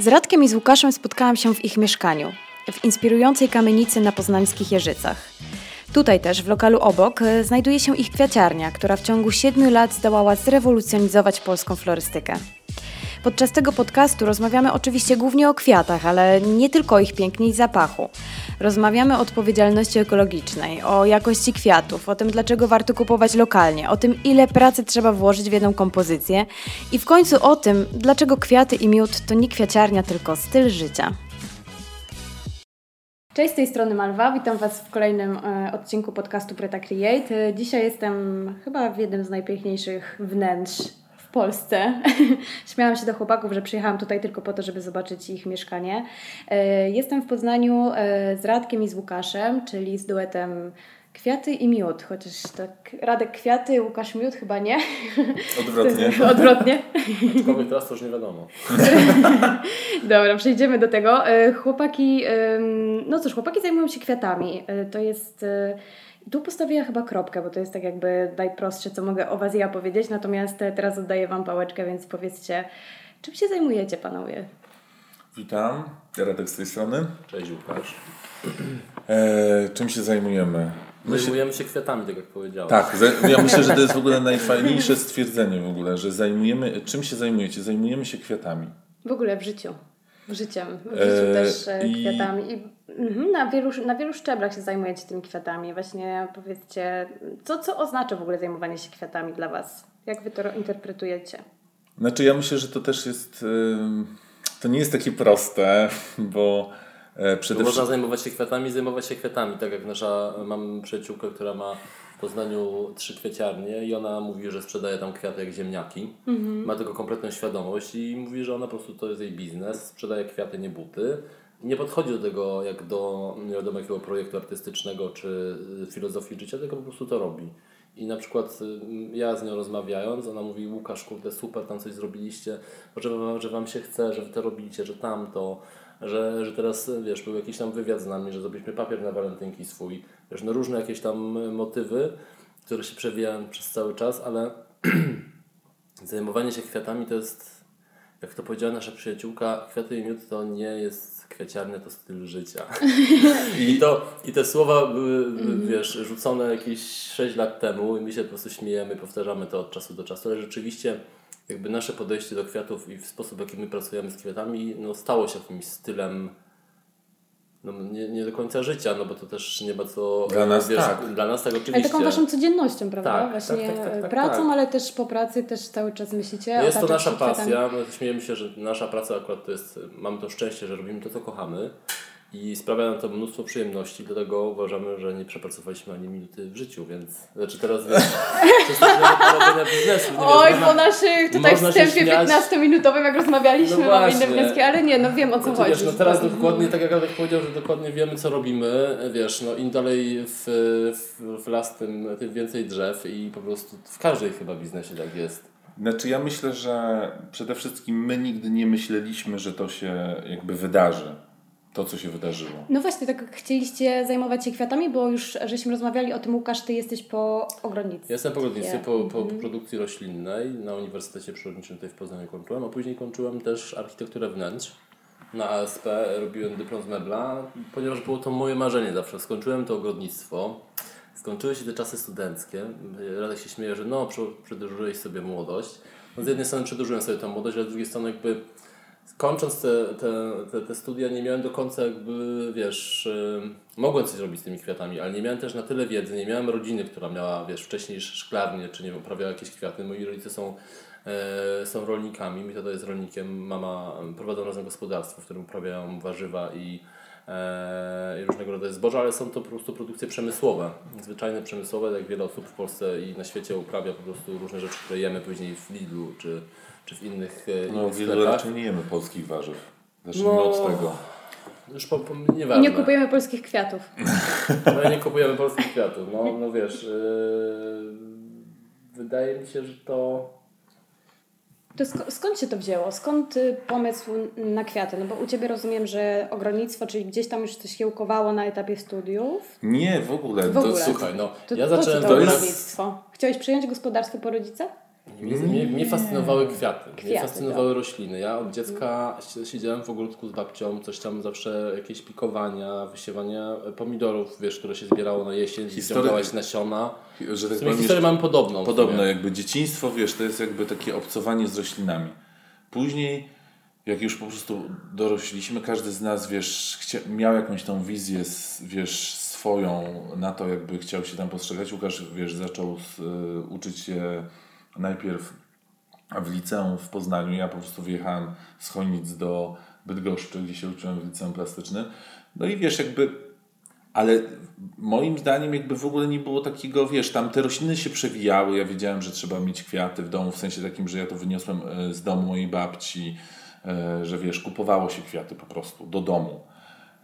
Z Radkiem i z Łukaszem spotkałam się w ich mieszkaniu, w inspirującej kamienicy na poznańskich Jeżycach. Tutaj też, w lokalu obok, e, znajduje się ich kwiaciarnia, która w ciągu siedmiu lat zdołała zrewolucjonizować polską florystykę. Podczas tego podcastu rozmawiamy oczywiście głównie o kwiatach, ale nie tylko o ich pięknie i zapachu. Rozmawiamy o odpowiedzialności ekologicznej, o jakości kwiatów, o tym, dlaczego warto kupować lokalnie, o tym, ile pracy trzeba włożyć w jedną kompozycję i w końcu o tym, dlaczego kwiaty i miód to nie kwiaciarnia, tylko styl życia. Cześć, z tej strony Malwa. Witam Was w kolejnym e, odcinku podcastu Preta Create. E, dzisiaj jestem chyba w jednym z najpiękniejszych wnętrz Polsce. Śmiałam się do chłopaków, że przyjechałam tutaj tylko po to, żeby zobaczyć ich mieszkanie. E, jestem w Poznaniu e, z Radkiem i z Łukaszem, czyli z duetem Kwiaty i miód, chociaż tak Radek kwiaty, Łukasz miód chyba nie. Odwrotnie. Odwrotnie. Aczkolwiek teraz to już nie wiadomo. Dobra, przejdziemy do tego. E, Chłopaki, no cóż, chłopaki zajmują się kwiatami. To jest... e, Tu postawię chyba kropkę, bo to jest tak jakby najprostsze, co mogę o Was ja powiedzieć. Natomiast e, teraz oddaję Wam pałeczkę, więc powiedzcie, czym się zajmujecie, panowie? Witam, Radek z tej strony. Cześć Łukasz. E, czym się zajmujemy? Myśl... Zajmujemy się kwiatami, tak jak powiedziałeś. Tak, ja myślę, że to jest w ogóle najfajniejsze stwierdzenie w ogóle, że zajmujemy, czym się zajmujecie? Zajmujemy się kwiatami. W ogóle w życiu. Życiem. W życiu E, też e, i- kwiatami. I mhm, na, wielu, na wielu szczeblach się zajmujecie tymi kwiatami. Właśnie powiedzcie, co, co oznacza w ogóle zajmowanie się kwiatami dla Was? Jak Wy to interpretujecie? Znaczy ja myślę, że to też jest, to nie jest takie proste, bo e, przede można wszystkim... zajmować się kwiatami, zajmować się kwiatami. Tak jak nasza, mam przyjaciółkę, która ma w Poznaniu trzy kwieciarnie i ona mówi, że sprzedaje tam kwiaty jak ziemniaki. Ma tego kompletną świadomość i mówi, że ona po prostu to jest jej biznes, sprzedaje kwiaty, nie buty. Nie podchodzi do tego jak do nie wiadomo jakiego projektu artystycznego czy y, filozofii życia, tylko po prostu to robi. I na przykład y, ja z nią rozmawiając, ona mówi, Łukasz, kurde, super, tam coś zrobiliście, że, wam- że Wam się chce, że Wy to robicie, że tamto, że, że teraz, wiesz, był jakiś tam wywiad z nami, że zrobiliśmy papier na walentynki swój, wiesz, no różne jakieś tam y, motywy, które się przewijają przez cały czas, ale zajmowanie się kwiatami to jest, jak to powiedziała nasza przyjaciółka, kwiaty i miód to nie jest kwiaciarnia, to styl życia. I, to, I te słowa były, wiesz, rzucone jakieś 6 lat temu i my się po prostu śmiejemy, powtarzamy to od czasu do czasu, ale rzeczywiście jakby nasze podejście do kwiatów i w sposób, w jaki my pracujemy z kwiatami, no stało się jakimś stylem no, nie, nie do końca życia, no bo to też nie ma co... Dla nas wiesz, tak. Dla nas tak oczywiście. Ale taką Waszą codziennością, prawda? Tak, Właśnie tak, tak, tak, tak, pracą, tak. ale też po pracy też cały czas myślicie. No jest to nasza pasja. My śmiejemy się, że nasza praca akurat to jest, mamy to szczęście, że robimy to, co kochamy i sprawia nam to mnóstwo przyjemności, dlatego uważamy, że nie przepracowaliśmy ani minuty w życiu, więc znaczy teraz wiesz, robienia biznesu. Nie Oj, wiesz, po naszych tutaj wstępie śmiać. 15-minutowym, jak rozmawialiśmy, No mamy inne wnioski, ale nie, no wiem o co Znaczy, chodzi. wiesz, no teraz dokładnie, tak jak Radek powiedział, że dokładnie wiemy, co robimy, wiesz, no im dalej w, w, w las, tym, tym więcej drzew i po prostu w każdej chyba biznesie tak jest. Znaczy ja myślę, że przede wszystkim my nigdy nie myśleliśmy, że to się jakby wydarzy. To, co się wydarzyło. No właśnie, tak chcieliście zajmować się kwiatami, bo już żeśmy rozmawiali o tym, Łukasz, ty jesteś po ogrodnictwie. Ja jestem po ogrodnictwie, po, po Mhm. produkcji roślinnej na Uniwersytecie Przyrodniczym tutaj w Poznaniu kończyłem, a później kończyłem też architekturę wnętrz. Na ASP robiłem dyplom z mebla, ponieważ było to moje marzenie zawsze. Skończyłem to ogrodnictwo, skończyły się te czasy studenckie. Radek się śmieje, że no, prze- przedłużyłeś sobie młodość. No z jednej strony przedłużyłem sobie tę młodość, ale z drugiej strony jakby kończąc te, te, te, te studia nie miałem do końca jakby, wiesz, ym, mogłem coś robić z tymi kwiatami, ale nie miałem też na tyle wiedzy, nie miałem rodziny, która miała, wiesz, wcześniej szklarnię, czy nie wiem, uprawiała jakieś kwiaty. Moi rodzice są, e, są rolnikami, mój tata jest rolnikiem, mama prowadzą razem gospodarstwo, w którym uprawiają warzywa i, e, i różnego rodzaju zboża, ale są to po prostu produkcje przemysłowe, zwyczajne przemysłowe, jak wiele osób w Polsce i na świecie uprawia po prostu różne rzeczy, które jemy później w Lidlu, czy, czy w innych, e, No, innych wielu sklepach. raczej nie jemy polskich warzyw. Zacznijmy No. od tego. Już po, po, nieważne. nie kupujemy polskich kwiatów. No, nie kupujemy polskich kwiatów. No, no wiesz, yy, wydaje mi się, że to... To sk- skąd się to wzięło? Skąd y, pomysł na kwiaty? No bo u Ciebie rozumiem, że ogrodnictwo, czyli gdzieś tam już coś kiełkowało na etapie studiów. Nie, w ogóle. W ogóle. To, Słuchaj, no, To ja zacząłem... to to jest- ogrodnictwo? Chciałeś przyjąć gospodarstwo po rodzicach? Mnie, mnie, mnie fascynowały kwiaty, mnie Kwiaty, fascynowały tak. rośliny. Ja od dziecka si- siedziałem w ogródku z babcią, coś tam zawsze jakieś pikowania, wysiewania pomidorów, wiesz, które się zbierało na jesień, ściągałaś nasiona. Że W tak sumie powiem, historię mam podobną. sumie. jakby dzieciństwo, wiesz, to jest jakby takie obcowanie z roślinami. Później, jak już po prostu dorośliśmy, każdy z nas, wiesz, chcia- miał jakąś tą wizję, wiesz, swoją na to, jakby chciał się tam postrzegać. Łukasz, wiesz, zaczął z, y, uczyć się najpierw w liceum w Poznaniu. Ja po prostu wyjechałem z Chojnic do Bydgoszczy, gdzie się uczyłem w liceum plastycznym. No i wiesz, jakby ale moim zdaniem jakby w ogóle nie było takiego, wiesz, tam te rośliny się przewijały, ja wiedziałem, że trzeba mieć kwiaty w domu, w sensie takim, że ja to wyniosłem e, z domu mojej babci, e, że wiesz, kupowało się kwiaty po prostu do domu.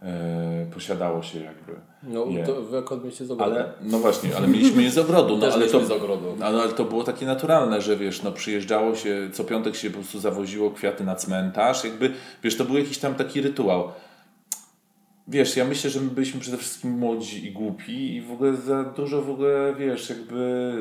E, Posiadało się jakby. No je. to wy akurat mieliście z ogrodu. Ale, no właśnie, ale mieliśmy je z ogrodu. No, ale, to, z ogrodu. no, ale to było takie naturalne, że wiesz, no przyjeżdżało się, co piątek się po prostu zawoziło kwiaty na cmentarz, jakby, wiesz, to był jakiś tam taki rytuał. Wiesz, ja myślę, że my byliśmy przede wszystkim młodzi i głupi i w ogóle za dużo w ogóle, wiesz, jakby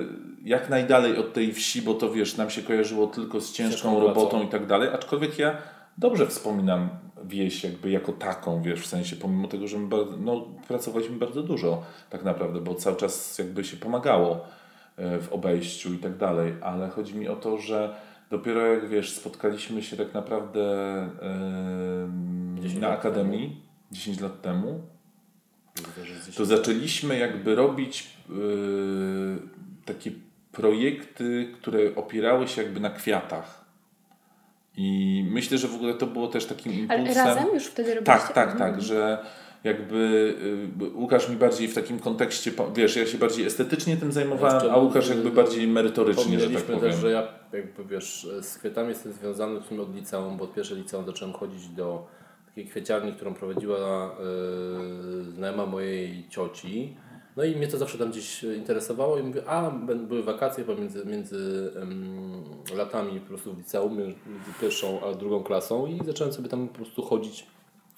jak najdalej od tej wsi, bo to wiesz, nam się kojarzyło tylko z ciężką Ciężką robotą i tak dalej, aczkolwiek ja dobrze wspominam wieś jakby jako taką, wiesz, w sensie pomimo tego, że my no, pracowaliśmy bardzo dużo tak naprawdę, bo cały czas jakby się pomagało e, w obejściu i tak dalej, ale chodzi mi o to, że dopiero jak wiesz, spotkaliśmy się tak naprawdę 10 na akademii 10 lat temu, to zaczęliśmy jakby robić yy, takie projekty, które opierały się jakby na kwiatach. I myślę, że w ogóle to było też takim Ale impulsem. razem już wtedy robiliście? Tak, tak, Mhm. tak, że jakby y, Łukasz mi bardziej w takim kontekście, wiesz, ja się bardziej estetycznie tym zajmowałem, a Łukasz jakby bardziej merytorycznie, że tak powiem. też, że ja jakby wiesz, z kwiatami jestem związany w sumie od liceum, bo od pierwszej liceum zacząłem chodzić do takiej kwieciarni, którą prowadziła yy, znajoma mojej cioci. No i mnie to zawsze tam gdzieś interesowało i mówię, a były wakacje pomiędzy między em, latami po prostu w liceum, między pierwszą a drugą klasą i zacząłem sobie tam po prostu chodzić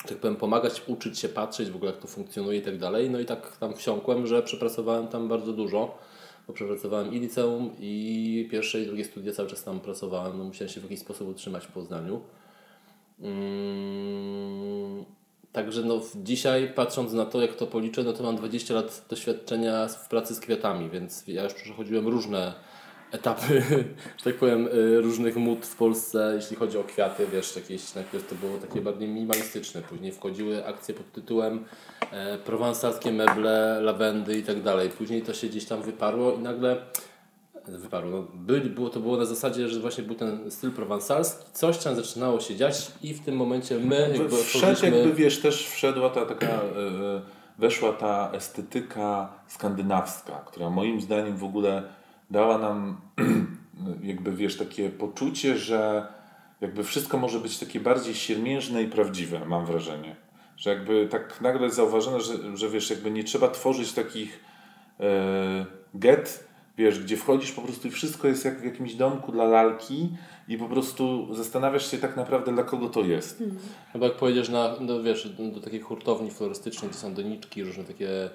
tak powiem, pomagać, uczyć się, patrzeć w ogóle jak to funkcjonuje i tak dalej. No i tak tam wsiąkłem, że przepracowałem tam bardzo dużo, bo przepracowałem i liceum, i pierwsze i drugie studia cały czas tam pracowałem. No, musiałem się w jakiś sposób utrzymać w Poznaniu. Mm, Także no, dzisiaj patrząc na to, jak to policzę, no to mam 20 lat doświadczenia w pracy z kwiatami, więc ja już przechodziłem różne etapy, że tak powiem, y, różnych mód w Polsce, jeśli chodzi o kwiaty, wiesz, jakieś, najpierw to było takie bardziej minimalistyczne, później wchodziły akcje pod tytułem e, prowansalskie meble, lawendy i tak dalej. Później to się gdzieś tam wyparło i nagle wyparło. No, byli, było, to było na zasadzie, że właśnie był ten styl prowansalski, coś tam zaczynało się dziać i w tym momencie my jakby Wszedł jakby, wiesz, też wszedła ta taka, e, e, weszła ta estetyka skandynawska, która moim zdaniem w ogóle dała nam jakby, wiesz, takie poczucie, że jakby wszystko może być takie bardziej siermiężne i prawdziwe, mam wrażenie. Że jakby tak nagle zauważono, że, że wiesz, jakby nie trzeba tworzyć takich e, get, wiesz, gdzie wchodzisz po prostu i wszystko jest jak w jakimś domku dla lalki i po prostu zastanawiasz się tak naprawdę dla kogo to jest. Chyba jak pojedziesz na, no wiesz, do takiej hurtowni florystycznej, gdzie są doniczki, różne takie,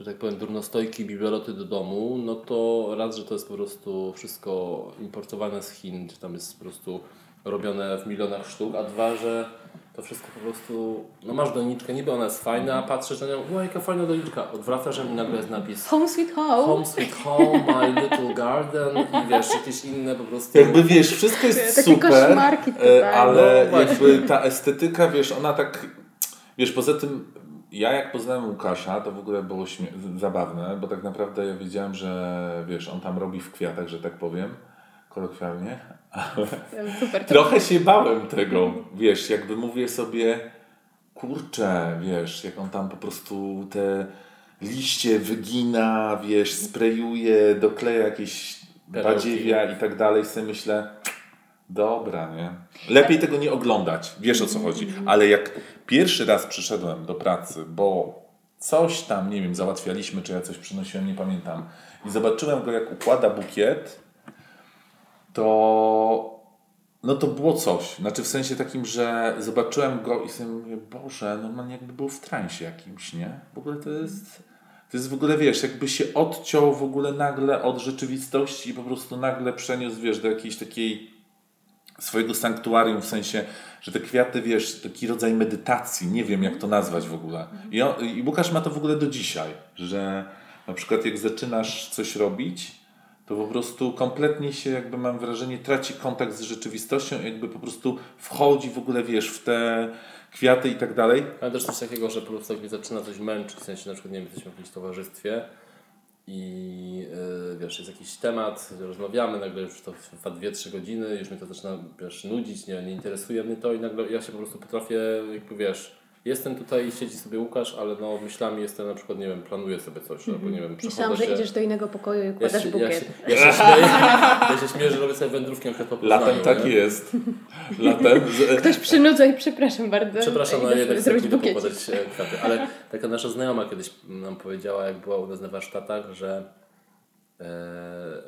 że tak powiem, durnostojki, bibeloty do domu, no to raz, że to jest po prostu wszystko importowane z Chin, czy tam jest po prostu robione w milionach sztuk, a dwa, że to wszystko po prostu, no masz doniczkę, niby ona jest fajna, patrzysz na nią, o jaka fajna doniczka, odwracasz ją i nagle jest napis Home sweet home. Home sweet home, my little garden. I wiesz, jakieś inne po prostu... Jakby wiesz, wszystko jest Takie super, koszmarki e, ale No jakby ta estetyka, wiesz, ona tak, wiesz, poza tym ja jak poznałem Łukasza, to w ogóle było śmie- zabawne, bo tak naprawdę ja wiedziałem, że wiesz, on tam robi w kwiatach, że tak powiem, kolokwialnie, Super. To Trochę się bałem tego, wiesz, jakby mówię sobie, kurczę, wiesz, jak on tam po prostu te liście wygina, wiesz, sprayuje, dokleja jakieś Perełki. badziewia i tak dalej, sobie myślę, dobra, nie? Lepiej tego nie oglądać, wiesz o co chodzi, ale jak pierwszy raz przyszedłem do pracy, bo coś tam, nie wiem, załatwialiśmy, czy ja coś przynosiłem, nie pamiętam, i zobaczyłem go, jak układa bukiet, to no to było coś. Znaczy w sensie takim, że zobaczyłem go i sobie mówię, Boże, normalnie jakby był w transie jakimś, nie? W ogóle to jest... To jest w ogóle, wiesz, jakby się odciął w ogóle nagle od rzeczywistości i po prostu nagle przeniósł, wiesz, do jakiejś takiej swojego sanktuarium, w sensie, że te kwiaty, wiesz, taki rodzaj medytacji, nie wiem jak to nazwać w ogóle. I, on, I Łukasz ma to w ogóle do dzisiaj, że na przykład jak zaczynasz coś robić, to po prostu kompletnie się, jakby mam wrażenie, traci kontakt z rzeczywistością, jakby po prostu wchodzi w ogóle, wiesz, w te kwiaty i tak dalej. Ale też coś takiego, że po prostu mnie zaczyna coś męczyć, w sensie na przykład, nie wiem, jesteśmy w jakimś towarzystwie i yy, wiesz, jest jakiś temat, rozmawiamy, nagle już to trwa 2-3 godziny, już mnie to zaczyna, wiesz, nudzić, nie, nie interesuje mnie to i nagle ja się po prostu potrafię, jakby wiesz, jestem tutaj, siedzi sobie Łukasz, ale no myślami jestem na przykład, nie wiem, planuję sobie coś, albo nie wiem, Myślałam, że idziesz do innego pokoju i układasz ja bukiet. Ja się, ja, się śmieję, ja się śmieję, że robię sobie wędrówkę na po Poznaniu, Latem tak nie? jest. Latem. Ktoś przynudza i przepraszam bardzo. Przepraszam, zrobić zrobić bukiecik. pokładać e, kwiaty. Ale taka nasza znajoma kiedyś nam powiedziała, jak była u nas na warsztatach, że,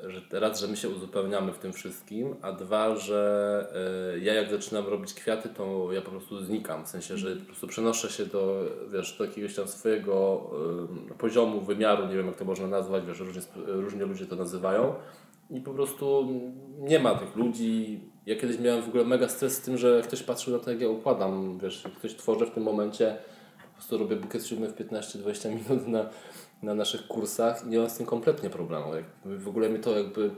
że raz, że my się uzupełniamy w tym wszystkim, a dwa, że e, ja jak zaczynam robić kwiaty, to ja po prostu znikam. W sensie, że po prostu przenoszę się do, wiesz, do jakiegoś tam swojego e, poziomu, wymiaru, nie wiem jak to można nazwać, wiesz, różnie, różnie ludzie to nazywają. I po prostu nie ma tych ludzi. Ja kiedyś miałem w ogóle mega stres z tym, że ktoś patrzył na to, jak ja układam. Wiesz, ktoś tworzę w tym momencie, po prostu robię bukiet siódmy w 15-20 minut na, na naszych kursach i nie mam z tym kompletnie problemu. Jakby w ogóle mi to jakby...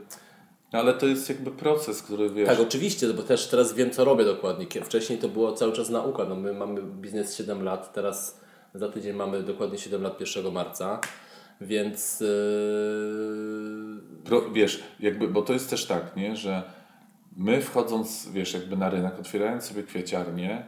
ale to jest jakby proces, który wiesz. Tak, oczywiście, bo też teraz wiem, co robię dokładnie. Wcześniej to było cały czas nauka. No my mamy biznes 7 lat, teraz za tydzień mamy dokładnie 7 lat 1 marca, więc... Yy... Pro, wiesz, jakby, bo to jest też tak, nie, że my wchodząc, wiesz, jakby na rynek, otwierając sobie kwieciarnię,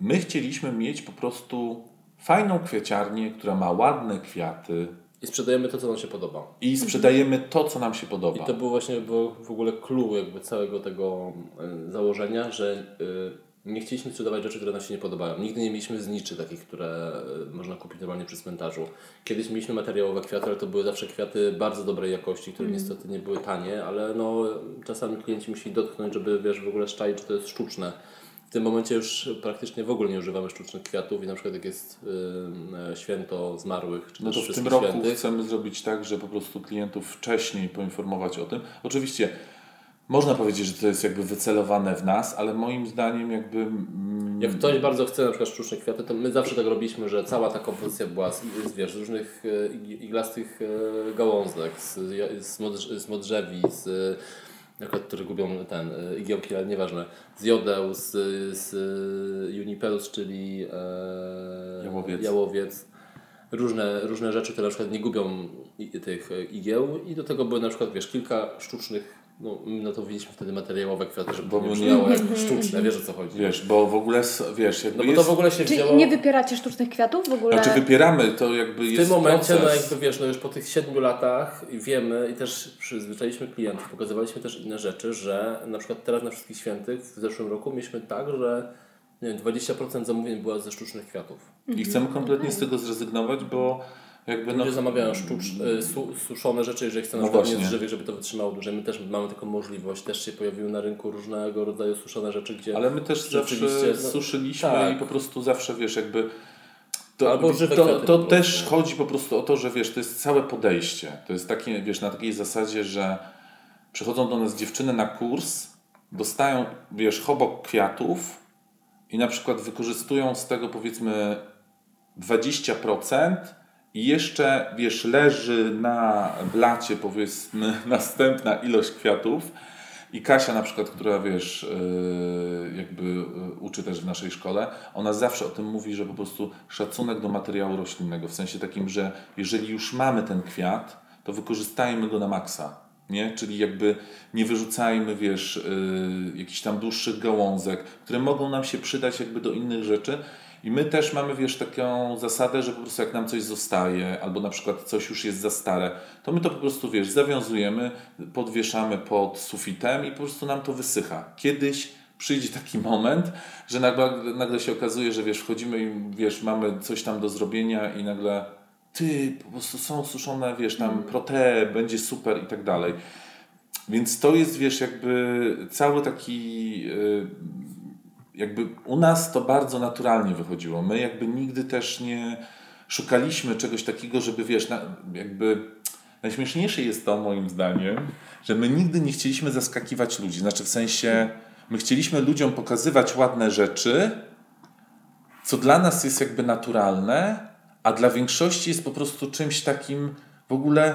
my chcieliśmy mieć po prostu fajną kwieciarnię, która ma ładne kwiaty I sprzedajemy to, co nam się podoba. i sprzedajemy to, co nam się podoba. I to był właśnie było w ogóle clue jakby całego tego e, założenia, że e, nie chcieliśmy sprzedawać rzeczy, które nam się nie podobają. Nigdy nie mieliśmy zniczy takich, które e, można kupić normalnie przy cmentarzu. Kiedyś mieliśmy materiałowe kwiaty, ale to były zawsze kwiaty bardzo dobrej jakości, które niestety nie były tanie, ale no czasami klienci musieli dotknąć, żeby wiesz, w ogóle szczaić, czy to jest sztuczne. W tym momencie już praktycznie w ogóle nie używamy sztucznych kwiatów i na przykład jak jest y, święto zmarłych, czy No też to w tym roku świętych, chcemy zrobić tak, że po prostu klientów wcześniej poinformować o tym. Oczywiście można powiedzieć, że to jest jakby wycelowane w nas, ale moim zdaniem jakby... mm, Jak ktoś bardzo chce na przykład sztuczne kwiaty, to my zawsze tak robiliśmy, że cała ta kompozycja była z, z, wiesz, z różnych e, ig- iglastych e, gałązek, z, z modrzewi, z przykład, które gubią ten e, igiełki, ale nieważne, z jodeł, z, z juniperus, czyli e, Jałowiec. jałowiec. Różne, różne rzeczy, które na przykład nie gubią tych igieł i do tego były na przykład, wiesz, kilka sztucznych no, my na to mówiliśmy wtedy materiałowe kwiaty, żeby Bo to nie brzmiało jak sztuczne, wiesz o co chodzi. Wiesz, bo w ogóle, wiesz, jakby No bo jest... to w ogóle się Czyli wzięło... nie wypieracie sztucznych kwiatów w ogóle? Znaczy wypieramy, to jakby W jest tym momencie, no proces. jakby wiesz, no już po tych siedmiu latach wiemy i też przyzwyczailiśmy klientów, pokazywaliśmy też inne rzeczy, że na przykład teraz na Wszystkich Świętych w zeszłym roku mieliśmy tak, że nie wiem, 20% zamówień była ze sztucznych kwiatów. I chcemy kompletnie z tego zrezygnować, bo jakby no... Ludzie zamawiają sztucz, y, su, suszone rzeczy, jeżeli chcą na No przykład nie właśnie. z żywych, żeby to wytrzymało dłużej. My też mamy taką możliwość, też się pojawiły na rynku różnego rodzaju suszone rzeczy, gdzie Ale my też zawsze no, suszyliśmy tak. i po prostu zawsze, wiesz, jakby... To, Albo żywe to, to też prostu. chodzi po prostu o to, że wiesz, to jest całe podejście. To jest takie, wiesz, na takiej zasadzie, że przychodzą do nas dziewczyny na kurs, dostają, wiesz, chobok kwiatów i na przykład wykorzystują z tego powiedzmy 20% i jeszcze, wiesz, leży na blacie powiedzmy następna ilość kwiatów i Kasia na przykład, która wiesz, yy, jakby yy, uczy też w naszej szkole, ona zawsze o tym mówi, że po prostu szacunek do materiału roślinnego, w sensie takim, że jeżeli już mamy ten kwiat, to wykorzystajmy go na maksa. Nie? Czyli jakby nie wyrzucajmy, wiesz, yy, jakichś tam dłuższych gałązek, które mogą nam się przydać jakby do innych rzeczy. I my też mamy, wiesz, taką zasadę, że po prostu jak nam coś zostaje, albo na przykład coś już jest za stare, to my to po prostu, wiesz, zawiązujemy, podwieszamy pod sufitem i po prostu nam to wysycha. Kiedyś przyjdzie taki moment, że nagle, nagle się okazuje, że wiesz, wchodzimy i wiesz, mamy coś tam do zrobienia i nagle ty, po prostu są suszone, wiesz, tam protee, będzie super i tak dalej. Więc to jest, wiesz, jakby cały taki y, jakby u nas to bardzo naturalnie wychodziło. My jakby nigdy też nie szukaliśmy czegoś takiego, żeby wiesz, na, jakby najśmieszniejsze jest to moim zdaniem, że my nigdy nie chcieliśmy zaskakiwać ludzi. Znaczy w sensie, my chcieliśmy ludziom pokazywać ładne rzeczy, co dla nas jest jakby naturalne, a dla większości jest po prostu czymś takim w ogóle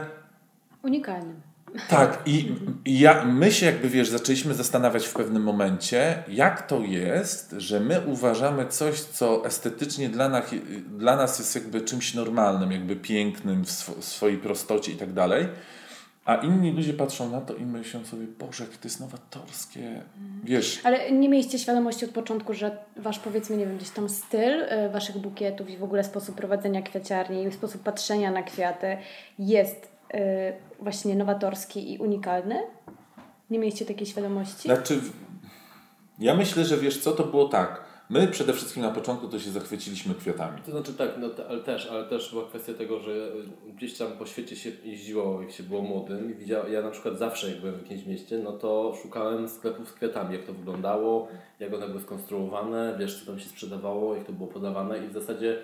unikalnym. Tak, i, ja, my się jakby, wiesz, zaczęliśmy zastanawiać w pewnym momencie, jak to jest, że my uważamy coś, co estetycznie dla nas, dla nas jest jakby czymś normalnym, jakby pięknym w, sw swojej prostocie i tak dalej, a inni ludzie patrzą na to i myślą sobie, Boże, jak to jest nowatorskie, wiesz. Ale nie mieliście świadomości od początku, że wasz, powiedzmy, nie wiem, gdzieś tam styl y, waszych bukietów i w ogóle sposób prowadzenia kwiaciarni i sposób patrzenia na kwiaty jest właśnie nowatorski i unikalny? Nie mieliście takiej świadomości? Znaczy, ja myślę, że wiesz co, to było tak. My przede wszystkim na początku to się zachwyciliśmy kwiatami. To znaczy tak, no, ale też, ale też była kwestia tego, że gdzieś tam po świecie się jeździło, jak się było młodym i widział, ja na przykład zawsze jak byłem w jakimś mieście, no to szukałem sklepów z kwiatami, jak to wyglądało, jak one były skonstruowane, wiesz co tam się sprzedawało, jak to było podawane i w zasadzie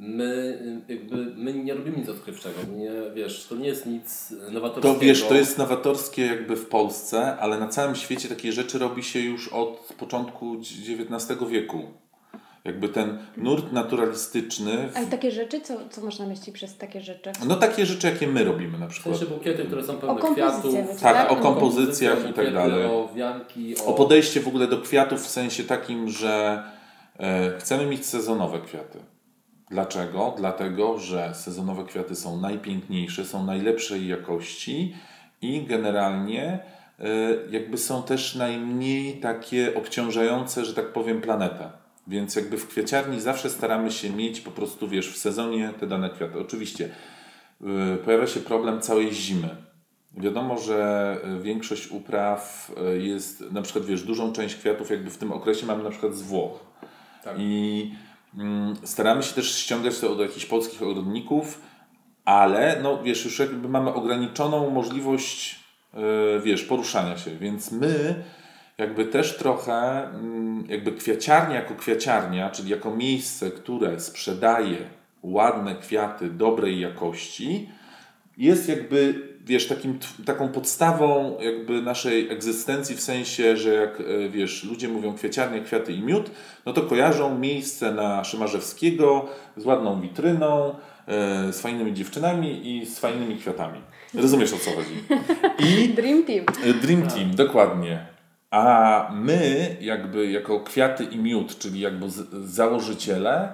my jakby my nie robimy nic odkrywczego. Nie, wiesz, to nie jest nic nowatorskiego. To wiesz, to jest nowatorskie jakby w Polsce, ale na całym świecie takie rzeczy robi się już od początku XIX wieku. Jakby ten nurt naturalistyczny. W... Ale takie rzeczy, co, co można myśleć przez takie rzeczy? No takie rzeczy, jakie my robimy na przykład. W sensie bukiety, które są pełne o kwiatów. Tak, tak, o kompozycjach i tak dalej. O wianki, o... o podejście w ogóle do kwiatów w sensie takim, że e, chcemy mieć sezonowe kwiaty. Dlaczego? Dlatego, że sezonowe kwiaty są najpiękniejsze, są najlepszej jakości i generalnie y, jakby są też najmniej takie obciążające, że tak powiem, planetę. Więc jakby w kwiaciarni zawsze staramy się mieć po prostu, wiesz, w sezonie te dane kwiaty. Oczywiście y, pojawia się problem całej zimy. Wiadomo, że większość upraw jest, na przykład, wiesz, dużą część kwiatów jakby w tym okresie mamy na przykład z Włoch. Tak. I staramy się też ściągać to od jakichś polskich ogrodników, ale no wiesz, już jakby mamy ograniczoną możliwość yy, wiesz, poruszania się, więc my jakby też trochę yy, jakby kwiaciarnia jako kwiaciarnia, czyli jako miejsce, które sprzedaje ładne kwiaty dobrej jakości, jest jakby wiesz, takim, taką podstawą jakby naszej egzystencji w sensie, że jak e, wiesz, ludzie mówią kwiaciarnia, kwiaty i miód, no to kojarzą miejsce na Szymarzewskiego z ładną witryną, e, z fajnymi dziewczynami i z fajnymi kwiatami. Rozumiesz o co chodzi? I Dream Team. E, Dream Team, dokładnie. A my, jakby jako kwiaty i miód, czyli jakby założyciele,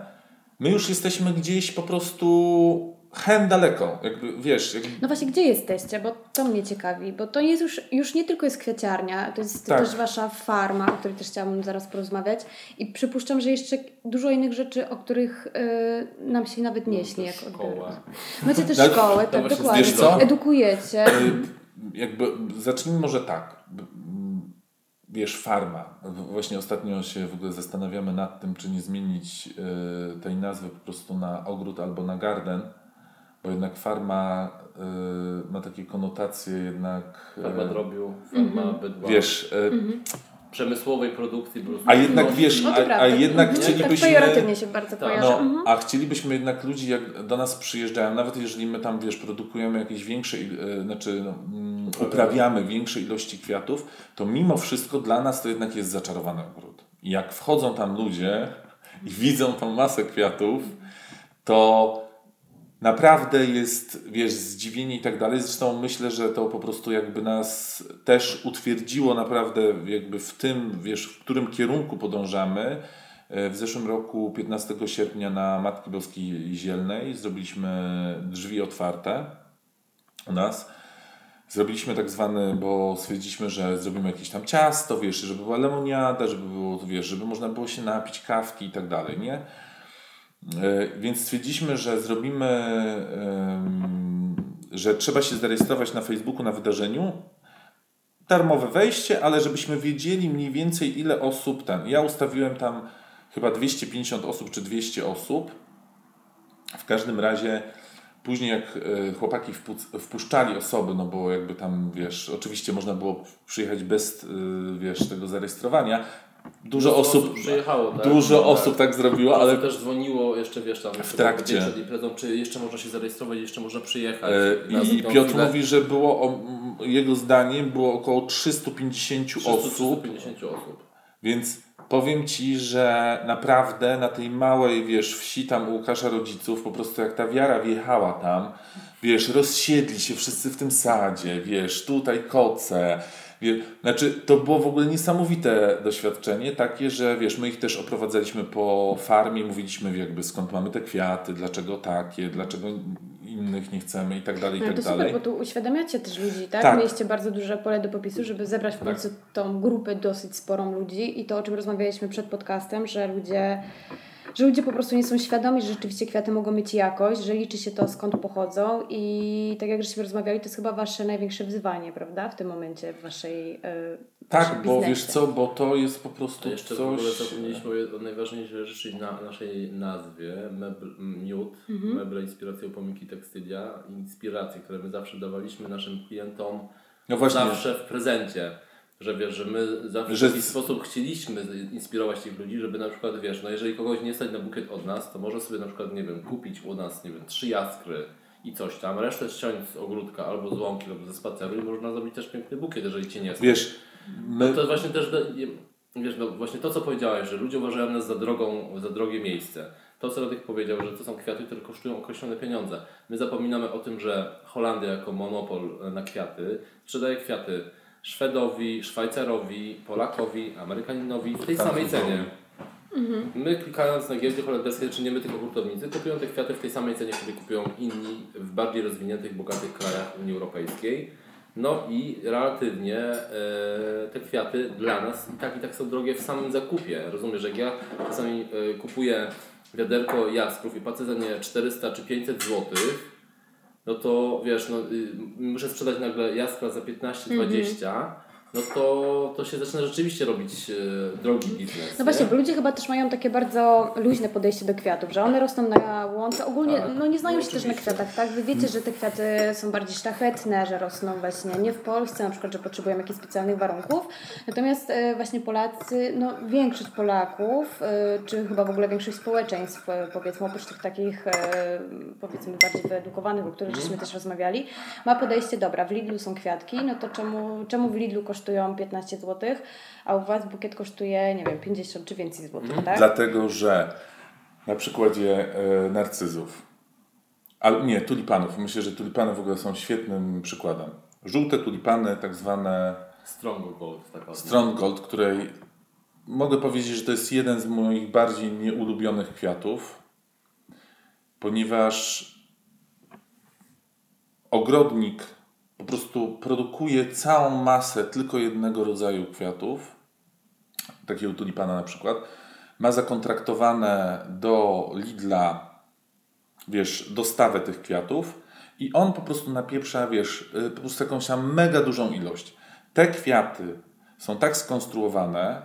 my już jesteśmy gdzieś po prostu hen daleko, jakby, wiesz. Jakby... No właśnie, gdzie jesteście? Bo to mnie ciekawi, bo to jest już, już nie tylko jest kwiaciarnia, to jest tak. też wasza farma, o której też chciałabym zaraz porozmawiać i przypuszczam, że jeszcze dużo innych rzeczy, o których y, nam się nawet nie śni. Jak szkoła. Macie też no, szkołę, tak, dokładnie. Wiesz co? Edukujecie. E, jakby, zacznijmy może tak. Wiesz, farma. Właśnie ostatnio się w ogóle zastanawiamy nad tym, czy nie zmienić y, tej nazwy po prostu na ogród albo na garden bo jednak farma y, ma takie konotacje jednak... Farma y, drobiu, farma mm -hmm. bydła. Wiesz... Y, mm -hmm. Przemysłowej produkcji. A jednak wiesz, no a, a, jednak mhm. chcielibyśmy... Tak pejoratywnie się bardzo tak. No, mhm. A chcielibyśmy jednak ludzi, jak do nas przyjeżdżają, nawet jeżeli my tam, wiesz, produkujemy jakieś większe, yy, znaczy no, yy, uprawiamy większe ilości kwiatów, to mimo wszystko dla nas to jednak jest zaczarowany ogród. I jak wchodzą tam ludzie i widzą tą masę kwiatów, to naprawdę jest, wiesz, zdziwienie i tak dalej. Zresztą myślę, że to po prostu jakby nas też utwierdziło naprawdę jakby w tym, wiesz, w którym kierunku podążamy. E, w zeszłym roku, 15 sierpnia na Matki Boskiej Zielnej zrobiliśmy drzwi otwarte u nas. Zrobiliśmy tak zwany, bo stwierdziliśmy, że zrobimy jakieś tam ciasto, wiesz, żeby była lemoniada, żeby było, wiesz, żeby można było się napić kawki i tak dalej, nie? E, więc stwierdziliśmy, że zrobimy, że trzeba się zarejestrować na Facebooku na wydarzeniu. Darmowe wejście, ale żebyśmy wiedzieli mniej więcej ile osób tam. Ja ustawiłem tam chyba 250 osób czy 200 osób. W każdym razie później jak e, chłopaki wpuszczali osoby, no bo jakby tam wiesz, oczywiście można było przyjechać bez e, wiesz, tego zarejestrowania, Dużo osób, przyjechało, tak? dużo tak. osób tak zrobiło, ale też dzwoniło jeszcze, wiesz, tam w trakcie. Przed imprezą, czy jeszcze można się zarejestrować, jeszcze można przyjechać. E, I Piotr chwilę. mówi, że było, o, jego zdaniem było około 350 300, osób. 350 osób. Więc powiem Ci, że naprawdę na tej małej, wiesz, wsi tam u Łukasza rodziców, po prostu jak ta wiara wjechała tam, wiesz, rozsiedli się wszyscy w tym sadzie, wiesz, tutaj koce, znaczy, to było w ogóle niesamowite doświadczenie, takie, że wiesz, my ich też oprowadzaliśmy po farmie, mówiliśmy jakby skąd mamy te kwiaty, dlaczego takie, dlaczego innych nie chcemy i tak dalej, i no, tak to dalej. Super, bo tu uświadamiacie też ludzi, tak? tak? Mieliście bardzo duże pole do popisu, żeby zebrać w tak. końcu tak. tą grupę dosyć sporą ludzi i to, o czym rozmawialiśmy przed podcastem, że ludzie że ludzie po prostu nie są świadomi, że rzeczywiście kwiaty mogą mieć jakość, że liczy się to skąd pochodzą i tak jak żeśmy rozmawiali, to jest chyba Wasze największe wyzwanie, prawda? W tym momencie w Waszej yy, Tak, bo wiesz co, bo to jest po prostu to jeszcze coś... w ogóle zapomnieliśmy o najważniejszej rzeczy na naszej nazwie, mebl, miód, mhm. meble, inspiracje, upomniki, tekstylia, inspiracje, które my zawsze dawaliśmy naszym klientom no właśnie. zawsze w prezencie że wiesz, że my zawsze że... w jakiś sposób chcieliśmy inspirować tych ludzi, żeby na przykład, wiesz, no jeżeli kogoś nie stać na bukiet od nas, to może sobie na przykład, nie wiem, kupić u nas, nie wiem, trzy jaskry i coś tam, resztę ściąć z ogródka albo z łąki, albo ze spaceru i można zrobić też piękny bukiet, jeżeli Cię nie stać. Wiesz, my... no to właśnie też, wiesz, no właśnie to, co powiedziałeś, że ludzie uważają nas za drogą, za drogie miejsce. To, co Radek powiedział, że to są kwiaty, które kosztują określone pieniądze. My zapominamy o tym, że Holandia jako monopol na kwiaty sprzedaje kwiaty Szwedowi, Szwajcarowi, Polakowi, Amerykaninowi w tej samej cenie. Mhm. My klikając na giełdzie holenderskiej, czy nie my tylko hurtownicy, kupują te kwiaty w tej samej cenie, które kupują inni w bardziej rozwiniętych, bogatych krajach Unii Europejskiej. No i relatywnie e, te kwiaty dla nas i tak i tak są drogie w samym zakupie. Rozumiesz, że jak ja czasami e, kupuję wiaderko jaskrów i płacę za nie 400 czy 500 złotych, no to wiesz, no, y, muszę sprzedać nagle jaskra za 15-20, mm -hmm no to, to się zaczyna rzeczywiście robić e, drogi biznes. No właśnie, bo ludzie chyba też mają takie bardzo luźne podejście do kwiatów, że one rosną na łące. Ogólnie tak. no nie znają no, się też na kwiatach, tak? Wy wiecie, że te kwiaty są bardziej szlachetne, że rosną właśnie nie w Polsce, na przykład, że potrzebują jakichś specjalnych warunków. Natomiast e, właśnie Polacy, no większość Polaków, e, czy chyba w ogóle większość społeczeństw, e, powiedzmy oprócz tych takich e, powiedzmy bardziej wyedukowanych, o których mm. żeśmy też rozmawiali, ma podejście, dobra, w Lidlu są kwiatki, no to czemu, czemu w Lidlu kosztuje kosztują 15 zł, a u Was bukiet kosztuje, nie wiem, 50 czy więcej złotych, mhm. tak? Dlatego, że na przykładzie e, narcyzów, ale nie, tulipanów. Myślę, że tulipany w ogóle są świetnym przykładem. Żółte tulipany, tak zwane Strong Gold. Taka Strong Gold, której mogę powiedzieć, że to jest jeden z moich bardziej nieulubionych kwiatów, ponieważ ogrodnik po prostu produkuje całą masę tylko jednego rodzaju kwiatów, takiego tulipana na przykład, ma zakontraktowane do Lidla, wiesz, dostawę tych kwiatów i on po prostu napieprza, wiesz, y, po prostu jakąś tam mega dużą ilość. Te kwiaty są tak skonstruowane,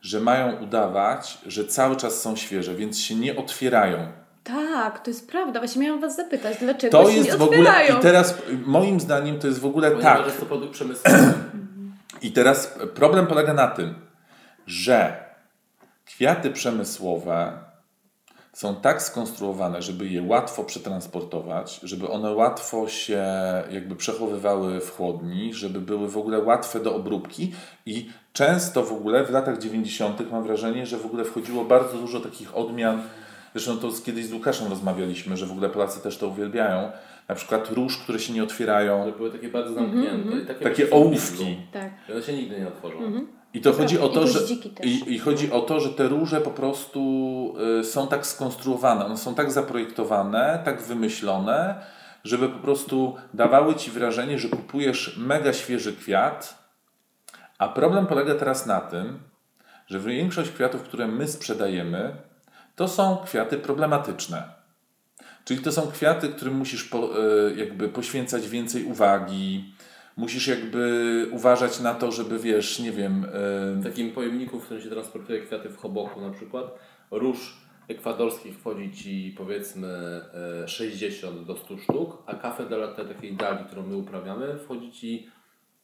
że mają udawać, że cały czas są świeże, więc się nie otwierają. Tak, to jest prawda. Właśnie miałam Was zapytać, dlaczego to się jest nie w ogóle I teraz moim zdaniem to jest w ogóle Ponieważ tak. jest to produkt przemysłowy. I teraz problem polega na tym, że kwiaty przemysłowe są tak skonstruowane, żeby je łatwo przetransportować, żeby one łatwo się jakby przechowywały w chłodni, żeby były w ogóle łatwe do obróbki i często w ogóle w latach 90. mam wrażenie, że w ogóle wchodziło bardzo dużo takich odmian Zresztą to kiedyś z Łukaszem rozmawialiśmy, że w ogóle Polacy też to uwielbiają. Na przykład róż, które się nie otwierają. One były takie bardzo zamknięte. Mm -hmm. takie, takie ołówki. Tak. one się nigdy nie otworzą. Mm -hmm. I to chodzi o to, że i, i, chodzi o to, że te róże po prostu y, są tak skonstruowane, one są tak zaprojektowane, tak wymyślone, żeby po prostu dawały ci wrażenie, że kupujesz mega świeży kwiat. A problem polega teraz na tym, że większość kwiatów, które my sprzedajemy, to są kwiaty problematyczne. Czyli to są kwiaty, którym musisz po, e, jakby poświęcać więcej uwagi, musisz jakby uważać na to, żeby wiesz, nie wiem... W takim pojemniku, w którym się transportuje kwiaty w choboku na przykład, róż ekwadorski wchodzi Ci powiedzmy 60 e, do 100 sztuk, a kafę de latte takiej dali, którą my uprawiamy, wchodzi Ci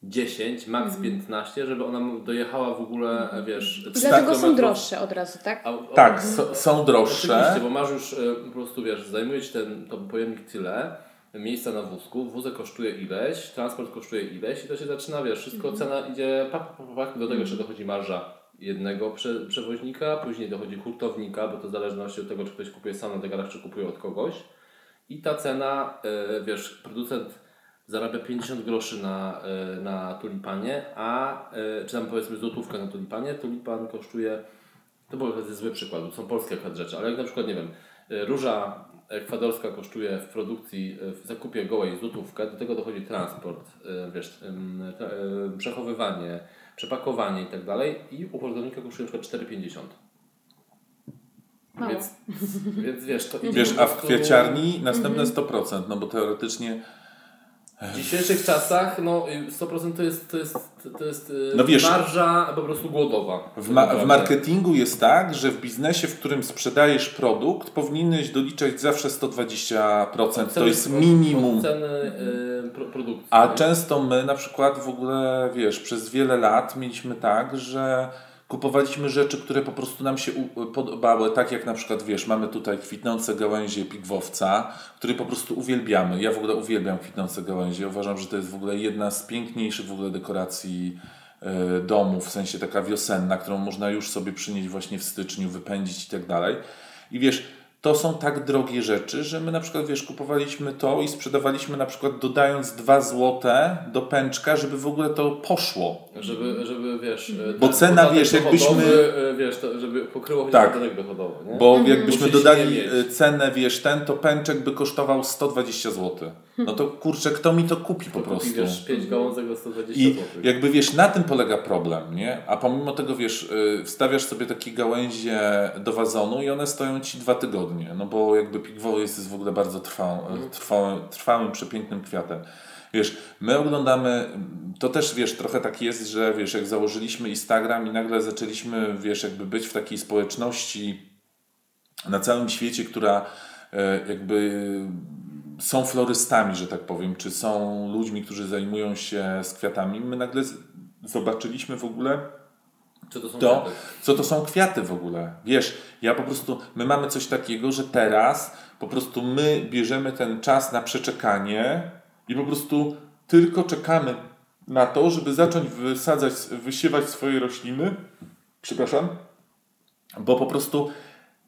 10, max 15, żeby ona dojechała w ogóle, wiesz... I dlatego są droższe od razu, tak? A, tak, a, są droższe. Oczywiście, bo masz już po prostu, wiesz, zajmuje Ci ten, ten pojemnik tyle, miejsca na wózku, wózek kosztuje ileś, transport kosztuje ileś i to się zaczyna, wiesz, wszystko mm. cena idzie pak, pak, pak, do tego jeszcze dochodzi marża jednego prze, przewoźnika, później dochodzi hurtownika, bo to w zależności od tego, czy ktoś kupuje sam na degarach, czy kupuje od kogoś. I ta cena, yy, wiesz, producent zarabia 50 groszy na, yy, na tulipanie, a yy, czy tam powiedzmy złotówkę na tulipanie, tulipan kosztuje, to był zły przykład, bo są polskie akurat rzeczy, ale jak na przykład, nie wiem, róża ekwadorska kosztuje w produkcji, w zakupie gołej złotówkę, do tego dochodzi transport, wiesz, przechowywanie, przepakowanie i tak dalej i u hurtownika kosztuje na przykład 4,50. Więc, więc wiesz, to Wiesz, a w kwieciarni następne 100%, mhm. no bo teoretycznie w dzisiejszych czasach no 100% to jest, to jest, to jest y, no wiesz, marża po prostu głodowa. W, ma w, marketingu jest tak, że w biznesie, w którym sprzedajesz produkt, powinieneś doliczać zawsze 120%. to jest minimum. Ceny y, produkcji. A często my na przykład w ogóle, wiesz, przez wiele lat mieliśmy tak, że kupowaliśmy rzeczy, które po prostu nam się podobały, tak jak na przykład, wiesz, mamy tutaj kwitnące gałęzie pigwowca, który po prostu uwielbiamy. Ja w ogóle uwielbiam kwitnące gałęzie. Uważam, że to jest w ogóle jedna z piękniejszych w ogóle dekoracji y, domu, w sensie taka wiosenna, którą można już sobie przynieść właśnie w styczniu, wypędzić i tak dalej. I wiesz, to są tak drogie rzeczy, że my na przykład, wiesz, kupowaliśmy to i sprzedawaliśmy na przykład dodając 2 złote do pęczka, żeby w ogóle to poszło. Żeby, żeby wiesz... Bo cena, wiesz, jakbyśmy... E, wiesz, to, żeby pokryło tak, podatek dochodowy, nie? Bo mhm. jakbyśmy dodali e, cenę, wiesz, ten, to pęczek by kosztował 120 zł. No to kurczę, kto mi to kupi po prostu? Kupi, wiesz, 5 gałązek za 120 I zł. jakby, wiesz, na tym polega problem, nie? A pomimo tego, wiesz, e, wstawiasz sobie takie gałęzie do wazonu i one stoją Ci dwa tygodnie no bo jakby pigwołys jest w ogóle bardzo trwałym, mhm. trwałym, trwałym, przepięknym kwiatem. Wiesz, my oglądamy, to też wiesz, trochę tak jest, że wiesz, jak założyliśmy Instagram i nagle zaczęliśmy, wiesz, jakby być w takiej społeczności na całym świecie, która e, jakby są florystami, że tak powiem, czy są ludźmi, którzy zajmują się z kwiatami. My nagle zobaczyliśmy w ogóle co to są to, kwiaty? Co to są kwiaty w ogóle? Wiesz, ja po prostu, my mamy coś takiego, że teraz po prostu my bierzemy ten czas na przeczekanie i po prostu tylko czekamy na to, żeby zacząć wysadzać, wysiewać swoje rośliny. Przepraszam. Bo po prostu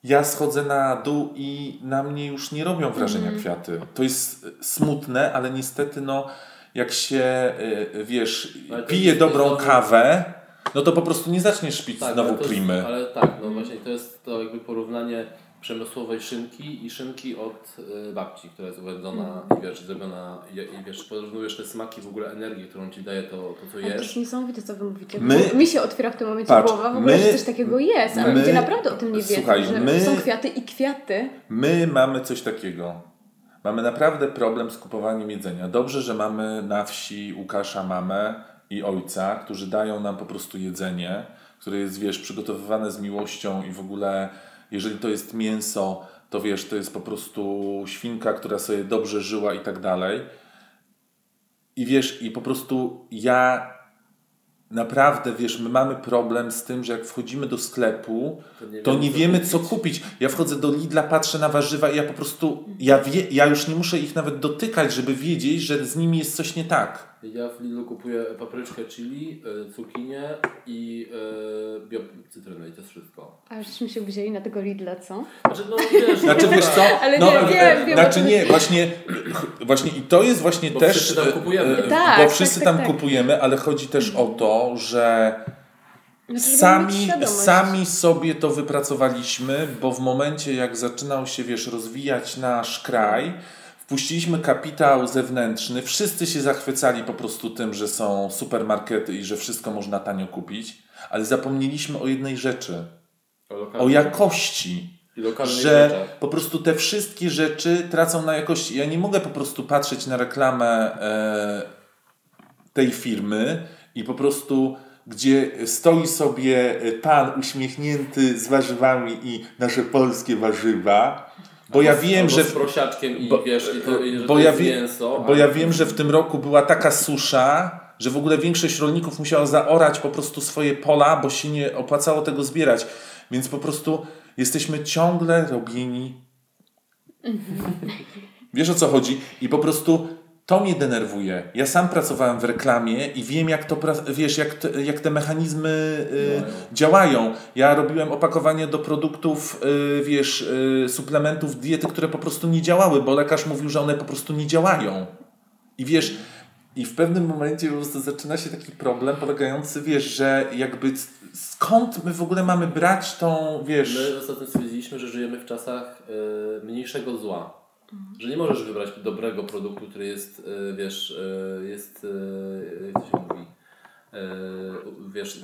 ja schodzę na dół i na mnie już nie robią wrażenia mm. kwiaty. To jest smutne, ale niestety no jak się, y, wiesz, pije dobrą kawę, no to po prostu nie zaczniesz pić tak, znowu primy. Ale tak, no właśnie to jest to jakby porównanie przemysłowej szynki i szynki od y, babci, która jest uwędzona mm. i wiesz, zrobiona i, i wiesz, porównujesz te smaki, w ogóle energii, którą ci daje to, to co jesz. To jest niesamowite, co wy mówicie. My, mi się otwiera w tym momencie patrz, głowa, w ogóle, my, że coś takiego jest, ale my, ludzie naprawdę o tym nie wiedzą, słuchaj, że my, są kwiaty i kwiaty. My mamy coś takiego. Mamy naprawdę problem z kupowaniem jedzenia. Dobrze, że mamy na wsi Łukasza mamę, i ojca, którzy dają nam po prostu jedzenie, które jest, wiesz, przygotowywane z miłością i w ogóle, jeżeli to jest mięso, to wiesz, to jest po prostu świnka, która sobie dobrze żyła i tak dalej. I wiesz, i po prostu ja naprawdę, wiesz, my mamy problem z tym, że jak wchodzimy do sklepu, to nie, to nie wiemy, co kupić. Ja wchodzę do Lidla, patrzę na warzywa i ja po prostu, ja, wie, ja już nie muszę ich nawet dotykać, żeby wiedzieć, że z nimi jest coś nie tak. Ja w Lidlu kupuję papryczkę chili, e, cukinię i e, cytrynę i to jest wszystko. A żeśmy się wzięli na tego Lidla, co? Znaczy, no wiesz, znaczy, wiesz co? Ale no, nie, wiem, wiem, Znaczy nie, właśnie, właśnie i to jest właśnie bo też... Wszyscy tam kupujemy. E, tak, bo wszyscy tak, tak, tam tak. kupujemy, ale chodzi też o to, że znaczy, sami, sami sobie to wypracowaliśmy, bo w momencie jak zaczynał się, wiesz, rozwijać nasz kraj, Wpuściliśmy kapitał zewnętrzny, wszyscy się zachwycali po prostu tym, że są supermarkety i że wszystko można tanio kupić, ale zapomnieliśmy o jednej rzeczy. O, o jakości. Że rzeczach. po prostu te wszystkie rzeczy tracą na jakości. Ja nie mogę po prostu patrzeć na reklamę e, tej firmy i po prostu gdzie stoi sobie pan uśmiechnięty z warzywami i nasze polskie warzywa bo ja wiem, że. Z prosiaczkiem i bo, wiesz, i to, i, bo, ja wie, mięso, bo ja wiem, że w tym roku była taka susza, że w ogóle większość rolników musiała zaorać po prostu swoje pola, bo się nie opłacało tego zbierać. Więc po prostu jesteśmy ciągle robieni. Wiesz o co chodzi? I po prostu to mnie denerwuje. Ja sam pracowałem w reklamie i wiem, jak to, wiesz, jak te, jak te mechanizmy y, działają. Ja robiłem opakowanie do produktów, y, wiesz, y, suplementów diety, które po prostu nie działały, bo lekarz mówił, że one po prostu nie działają. I wiesz, i w pewnym momencie po prostu zaczyna się taki problem polegający, wiesz, że jakby skąd my w ogóle mamy brać tą, wiesz... My ostatnio stwierdziliśmy, że żyjemy w czasach y, mniejszego zła. Mhm. Że nie możesz wybrać dobrego produktu, który jest, y, wiesz, y, jest, y, jak to się mówi, wiesz,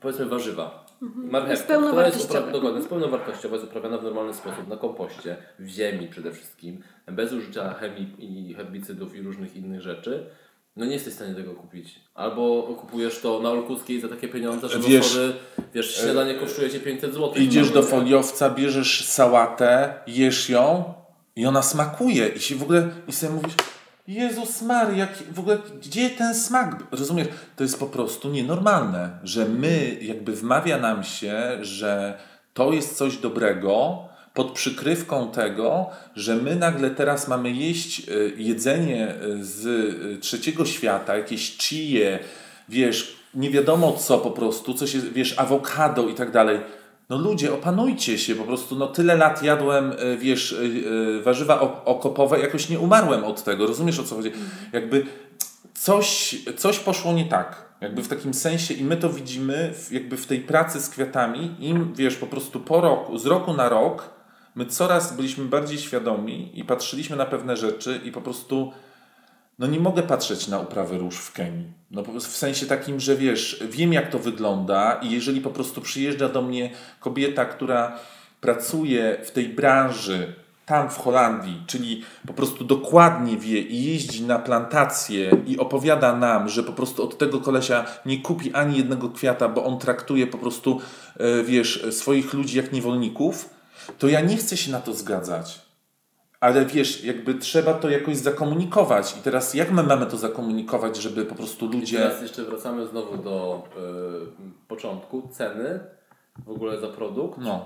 powiedzmy warzywa. Mhm. Marchewka, jest która jest, dokładnie, jest pełnowartościowa, jest uprawiana w normalny sposób, na kompoście, w ziemi przede wszystkim, bez użycia chemii i herbicydów i różnych innych rzeczy no nie jesteś w stanie tego kupić. Albo kupujesz to na Olkuskiej za takie pieniądze, że wiesz, osoby, wiesz śniadanie kosztuje Cię 500 zł. Idziesz do foliowca, bierzesz sałatę, jesz ją i ona smakuje i się w ogóle i sobie mówisz Jezus Mary, jak, w ogóle gdzie ten smak? Rozumiesz? To jest po prostu nienormalne, że my jakby wmawia nam się, że to jest coś dobrego, pod przykrywką tego, że my nagle teraz mamy jeść e, jedzenie e, z e, trzeciego świata, jakieś chije, wiesz, nie wiadomo co po prostu, coś wiesz, awokado i tak dalej. No ludzie, opanujcie się po prostu. No tyle lat jadłem, wiesz, warzywa okopowe, jakoś nie umarłem od tego. Rozumiesz o co chodzi? Jakby coś, coś poszło nie tak. Jakby w takim sensie i my to widzimy jakby w tej pracy z kwiatami. Im, wiesz, po prostu po roku, z roku na rok my coraz byliśmy bardziej świadomi i patrzyliśmy na pewne rzeczy i po prostu no nie mogę patrzeć na uprawę róż w Kenii. No w sensie takim, że wiesz, wiem jak to wygląda i jeżeli po prostu przyjeżdża do mnie kobieta, która pracuje w tej branży tam w Holandii, czyli po prostu dokładnie wie i jeździ na plantację i opowiada nam, że po prostu od tego kolesia nie kupi ani jednego kwiata, bo on traktuje po prostu, e, wiesz, swoich ludzi jak niewolników, to ja nie chcę się na to zgadzać. Ale wiesz, jakby trzeba to jakoś zakomunikować. I teraz jak my mamy to zakomunikować, żeby po prostu ludzie. I teraz jeszcze wracamy znowu do y, początku. Ceny w ogóle za produkt. No.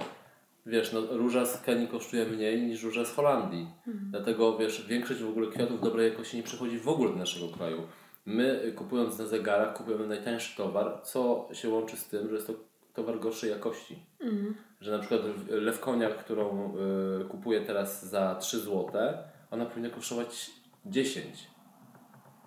Wiesz, no, róża z Kenii kosztuje mniej niż róża z Holandii. Mhm. Dlatego wiesz, większość w ogóle kwiatów dobrej jakości nie przychodzi w ogóle do naszego kraju. My kupując na zegarach kupujemy najtańszy towar, co się łączy z tym, że jest to towar gorszej jakości. Mhm. Że na przykład lewkonia, którą y, kupuję teraz za 3 zł, ona powinna kosztować 10.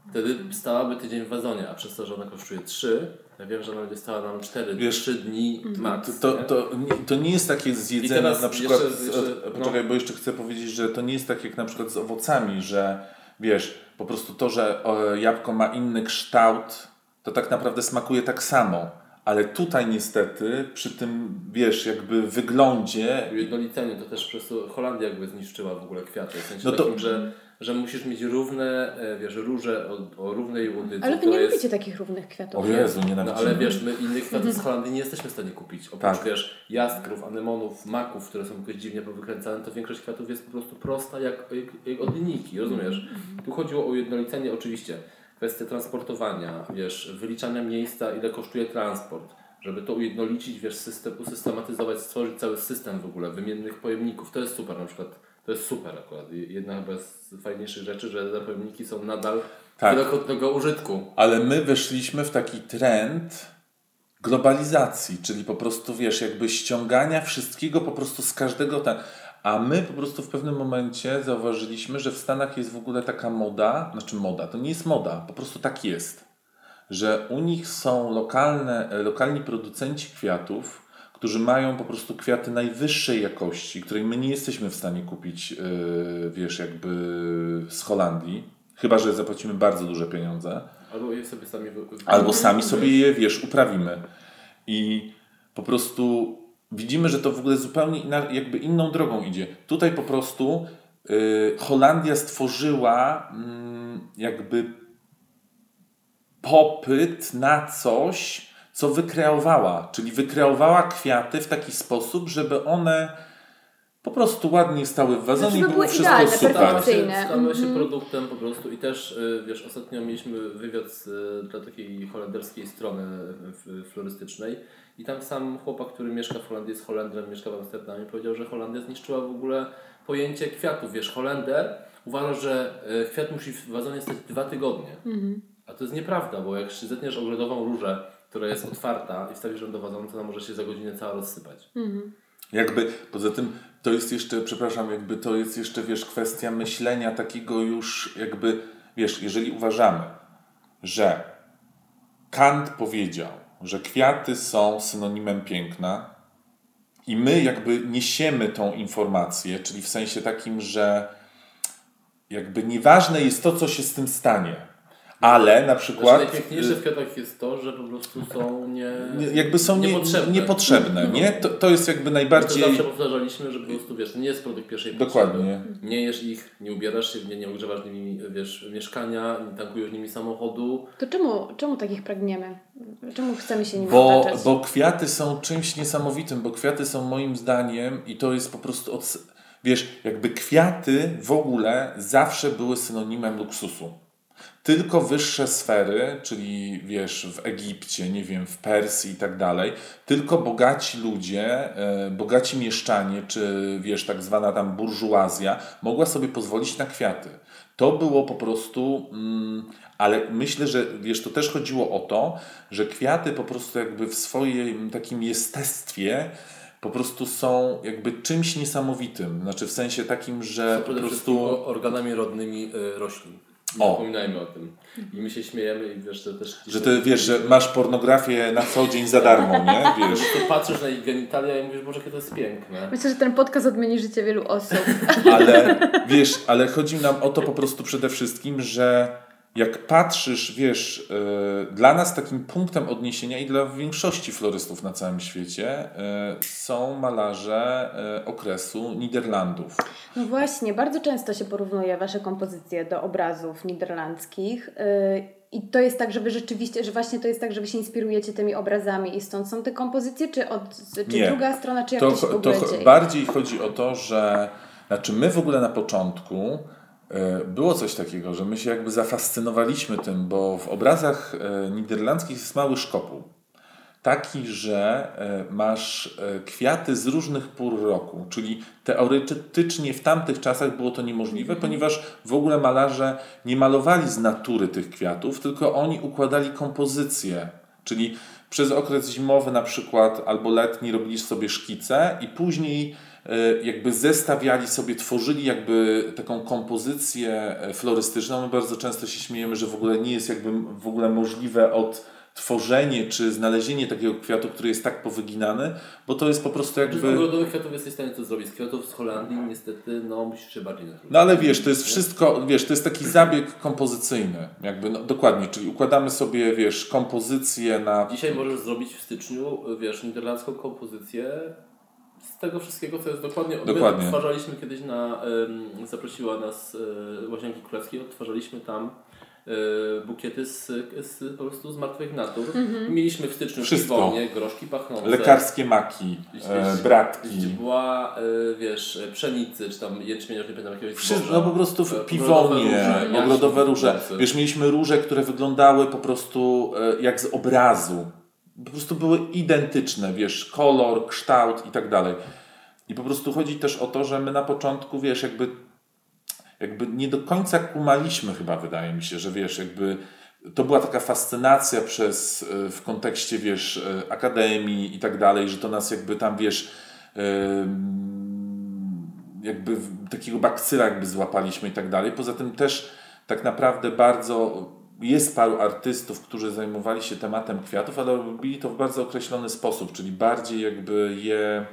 Wtedy stałaby tydzień w wazonie, a przez to, że ona kosztuje 3, ja wiem, że ona będzie stała nam 4, Wiesz, 3 dni mhm. max. To, to, to, to, nie jest takie z jedzeniem na przykład. Jeszcze, jeszcze, no. Poczekaj, bo jeszcze chcę powiedzieć, że to nie jest tak jak na przykład z owocami, że wiesz, po prostu to, że jabłko ma inny kształt, to tak naprawdę smakuje tak samo ale tutaj niestety przy tym, wiesz, jakby wyglądzie... Ujednolicenie to też przez to Holandia jakby zniszczyła w ogóle kwiaty, w sensie no to... takim, że, że musisz mieć równe, e, wiesz, róże o, o równej łodycy. Ale wy nie jest... lubicie takich równych kwiatów. O Jezu, nie no, Ale wiesz, my innych kwiatów z Holandii nie jesteśmy w stanie kupić. Oprócz, tak. wiesz, jaskrów, anemonów, maków, które są jakoś dziwnie powykręcane, to większość kwiatów jest po prostu prosta jak, jak, jak od linijki, rozumiesz? Mhm. Tu chodziło o ujednolicenie oczywiście kwestie transportowania, wiesz, wyliczania miejsca, ile kosztuje transport, żeby to ujednolicić, wiesz, system, usystematyzować, stworzyć cały system w ogóle wymiennych pojemników. To jest super na przykład. To jest super akurat. Jedna chyba z fajniejszych rzeczy, że te pojemniki są nadal tak. wielokrotnego użytku. Ale my weszliśmy w taki trend globalizacji, czyli po prostu, wiesz, jakby ściągania wszystkiego po prostu z każdego... Ten... A my po prostu w pewnym momencie zauważyliśmy, że w Stanach jest w ogóle taka moda, znaczy moda, to nie jest moda, po prostu tak jest, że u nich są lokalne, lokalni producenci kwiatów, którzy mają po prostu kwiaty najwyższej jakości, której my nie jesteśmy w stanie kupić, yy, wiesz, jakby z Holandii, chyba że zapłacimy bardzo duże pieniądze. Albo je sobie sami Albo sami sobie je, wiesz, uprawimy. I po prostu widzimy, że to w ogóle zupełnie inna, jakby inną drogą idzie. Tutaj po prostu y, Holandia stworzyła y, jakby popyt na coś, co wykreowała, czyli wykreowała kwiaty w taki sposób, żeby one po prostu ładnie stały w wazonie i Żeby było wszystko idealne, super. perfekcyjne. Stały się Mhm. produktem po prostu i też, y, wiesz, ostatnio mieliśmy wywiad z, y, dla takiej holenderskiej strony y, florystycznej i tam sam chłopak, który mieszka w Holandii, jest Holendrem, mieszka w Amsterdamie, powiedział, że Holandia zniszczyła w ogóle pojęcie kwiatów. Wiesz, Holender uważa, że y, kwiat musi w wazonie stać dwa tygodnie. A to jest nieprawda, bo jak się zetniesz ogrodową różę, która jest otwarta i wstawisz ją do wazonu, to ona może się za godzinę cała rozsypać. Jakby, poza tym to jest jeszcze, przepraszam, jakby to jest jeszcze, wiesz, kwestia myślenia takiego już jakby, wiesz, jeżeli uważamy, że Kant powiedział, że kwiaty są synonimem piękna i my jakby niesiemy tą informację, czyli w sensie takim, że jakby nieważne jest to, co się z tym stanie, ale na Znaczy, przykład... najpiękniejsze w kwiatach jest to, że po prostu są nie... Nie- jakby są nie, niepotrzebne. niepotrzebne, nie? To, to jest jakby To najbardziej... zawsze powtarzaliśmy, że po prostu wiesz, to nie jest produkt pierwszej Dokładnie. potrzeby. Nie jesz ich, nie ubierasz się w nie, nie ogrzewasz nimi wiesz, mieszkania, nie tankujesz nimi samochodu. To czemu, czemu takich pragniemy? Czemu chcemy się nimi Bo, otaczać? bo kwiaty są czymś niesamowitym, bo kwiaty są moim zdaniem i to jest po prostu od, wiesz, jakby kwiaty w ogóle zawsze były synonimem luksusu. Tylko wyższe sfery, czyli wiesz, w Egipcie, nie wiem, w Persji i tak dalej, tylko bogaci ludzie, e, bogaci mieszczanie, czy wiesz, tak zwana tam burżuazja, mogła sobie pozwolić na kwiaty. To było po prostu, mm, ale myślę, że wiesz, to też chodziło o to, że kwiaty po prostu jakby w swoim takim jestestwie po prostu są jakby czymś niesamowitym. Znaczy w sensie takim, że po prostu... organami rodnymi y, roślin. Nie O. zapominajmy o tym. I my się śmiejemy i wiesz, że też... Że ty wiesz, że masz pornografię na co dzień za darmo, nie? Wiesz. Tu patrzysz na ich genitalia i mówisz, Boże, jakie to jest piękne. Myślę, że ten podcast odmieni życie wielu osób. Ale wiesz, ale chodzi nam o to po prostu przede wszystkim, że jak patrzysz, wiesz, yy, dla nas takim punktem odniesienia i dla większości florystów na całym świecie yy, są malarze yy, okresu Niderlandów. No właśnie, bardzo często się porównuje Wasze kompozycje do obrazów niderlandzkich. I to jest tak, że Wy rzeczywiście, że właśnie to jest tak, że Wy się inspirujecie tymi obrazami i stąd są te kompozycje, czy, od, czy Nie. druga strona, czy jak To, to, się w to ogóle cho- dzieje? bardziej chodzi o to, że znaczy my w ogóle na początku e, było coś takiego, że my się jakby zafascynowaliśmy tym, bo w obrazach e, niderlandzkich jest mały szkopuł. Taki, że e, masz e, kwiaty z różnych pór roku, czyli teoretycznie w tamtych czasach było to niemożliwe, ponieważ w ogóle malarze nie malowali z natury tych kwiatów, tylko oni układali kompozycje, czyli przez okres zimowy na przykład albo letni robili sobie szkice i później e, jakby zestawiali sobie, tworzyli jakby taką kompozycję e, florystyczną. My bardzo często się śmiejemy, że w ogóle nie jest jakby w ogóle możliwe odtworzenie czy znalezienie takiego kwiatu, który jest tak powyginany, bo to jest po prostu Z jakby... ogrodowych kwiatów jesteś w stanie to zrobić. Z kwiatów z Holandii niestety, no musisz się bardziej natrudzić. No ale wiesz, to jest wszystko, wiesz, to jest taki zabieg kompozycyjny, jakby, no, dokładnie, czyli układamy sobie, wiesz, kompozycję na... Dzisiaj możesz zrobić w styczniu, wiesz, niderlandzką kompozycję z tego wszystkiego, co jest dokładnie. Dokładnie. My odtwarzaliśmy kiedyś na, em, zaprosiła nas e, Łazienki Królewskiej, odtwarzaliśmy tam e, bukiety z, z, po prostu z martwych natur. Mieliśmy w styczniu Wszystko. piwonie, groszki pachnące. Lekarskie maki, e, bratki. była, e, wiesz, e, pszenicy, czy tam jęczmienia, już nie pamiętam jakiegoś Wszystko, no po prostu w E, piwonie, jaśnie, ogrodowe róże. Wiesz, mieliśmy róże, które wyglądały po prostu e, jak z obrazu. Po prostu były identyczne, wiesz, kolor, kształt i tak dalej. I po prostu chodzi też o to, że my na początku, wiesz, jakby, jakby nie do końca kumaliśmy chyba, wydaje mi się, że wiesz, jakby to była taka fascynacja przez, e, w kontekście, wiesz, e, akademii i tak dalej, że to nas jakby tam, wiesz, jakby takiego bakcyla jakby złapaliśmy i tak dalej. Poza tym też tak naprawdę bardzo jest paru artystów, którzy zajmowali się tematem kwiatów, ale robili to w bardzo określony sposób, czyli bardziej jakby je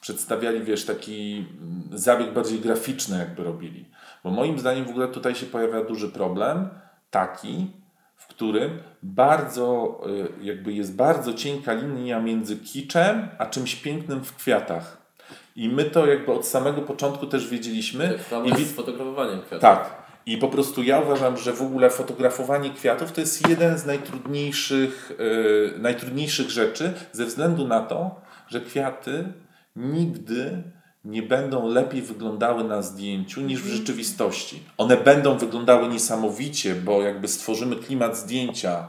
przedstawiali, wiesz, taki zabieg bardziej graficzny jakby robili. Bo moim zdaniem w ogóle tutaj się pojawia duży problem, taki, w którym bardzo, y, jakby jest bardzo cienka linia między kiczem, a czymś pięknym w kwiatach. I my to jakby od samego początku też wiedzieliśmy. Tak I z fotografowaniem kwiatów. tak. I po prostu ja uważam, że w ogóle fotografowanie kwiatów to jest jeden z najtrudniejszych, yy, najtrudniejszych rzeczy ze względu na to, że kwiaty nigdy nie będą lepiej wyglądały na zdjęciu niż w rzeczywistości. One będą wyglądały niesamowicie, bo jakby stworzymy klimat zdjęcia,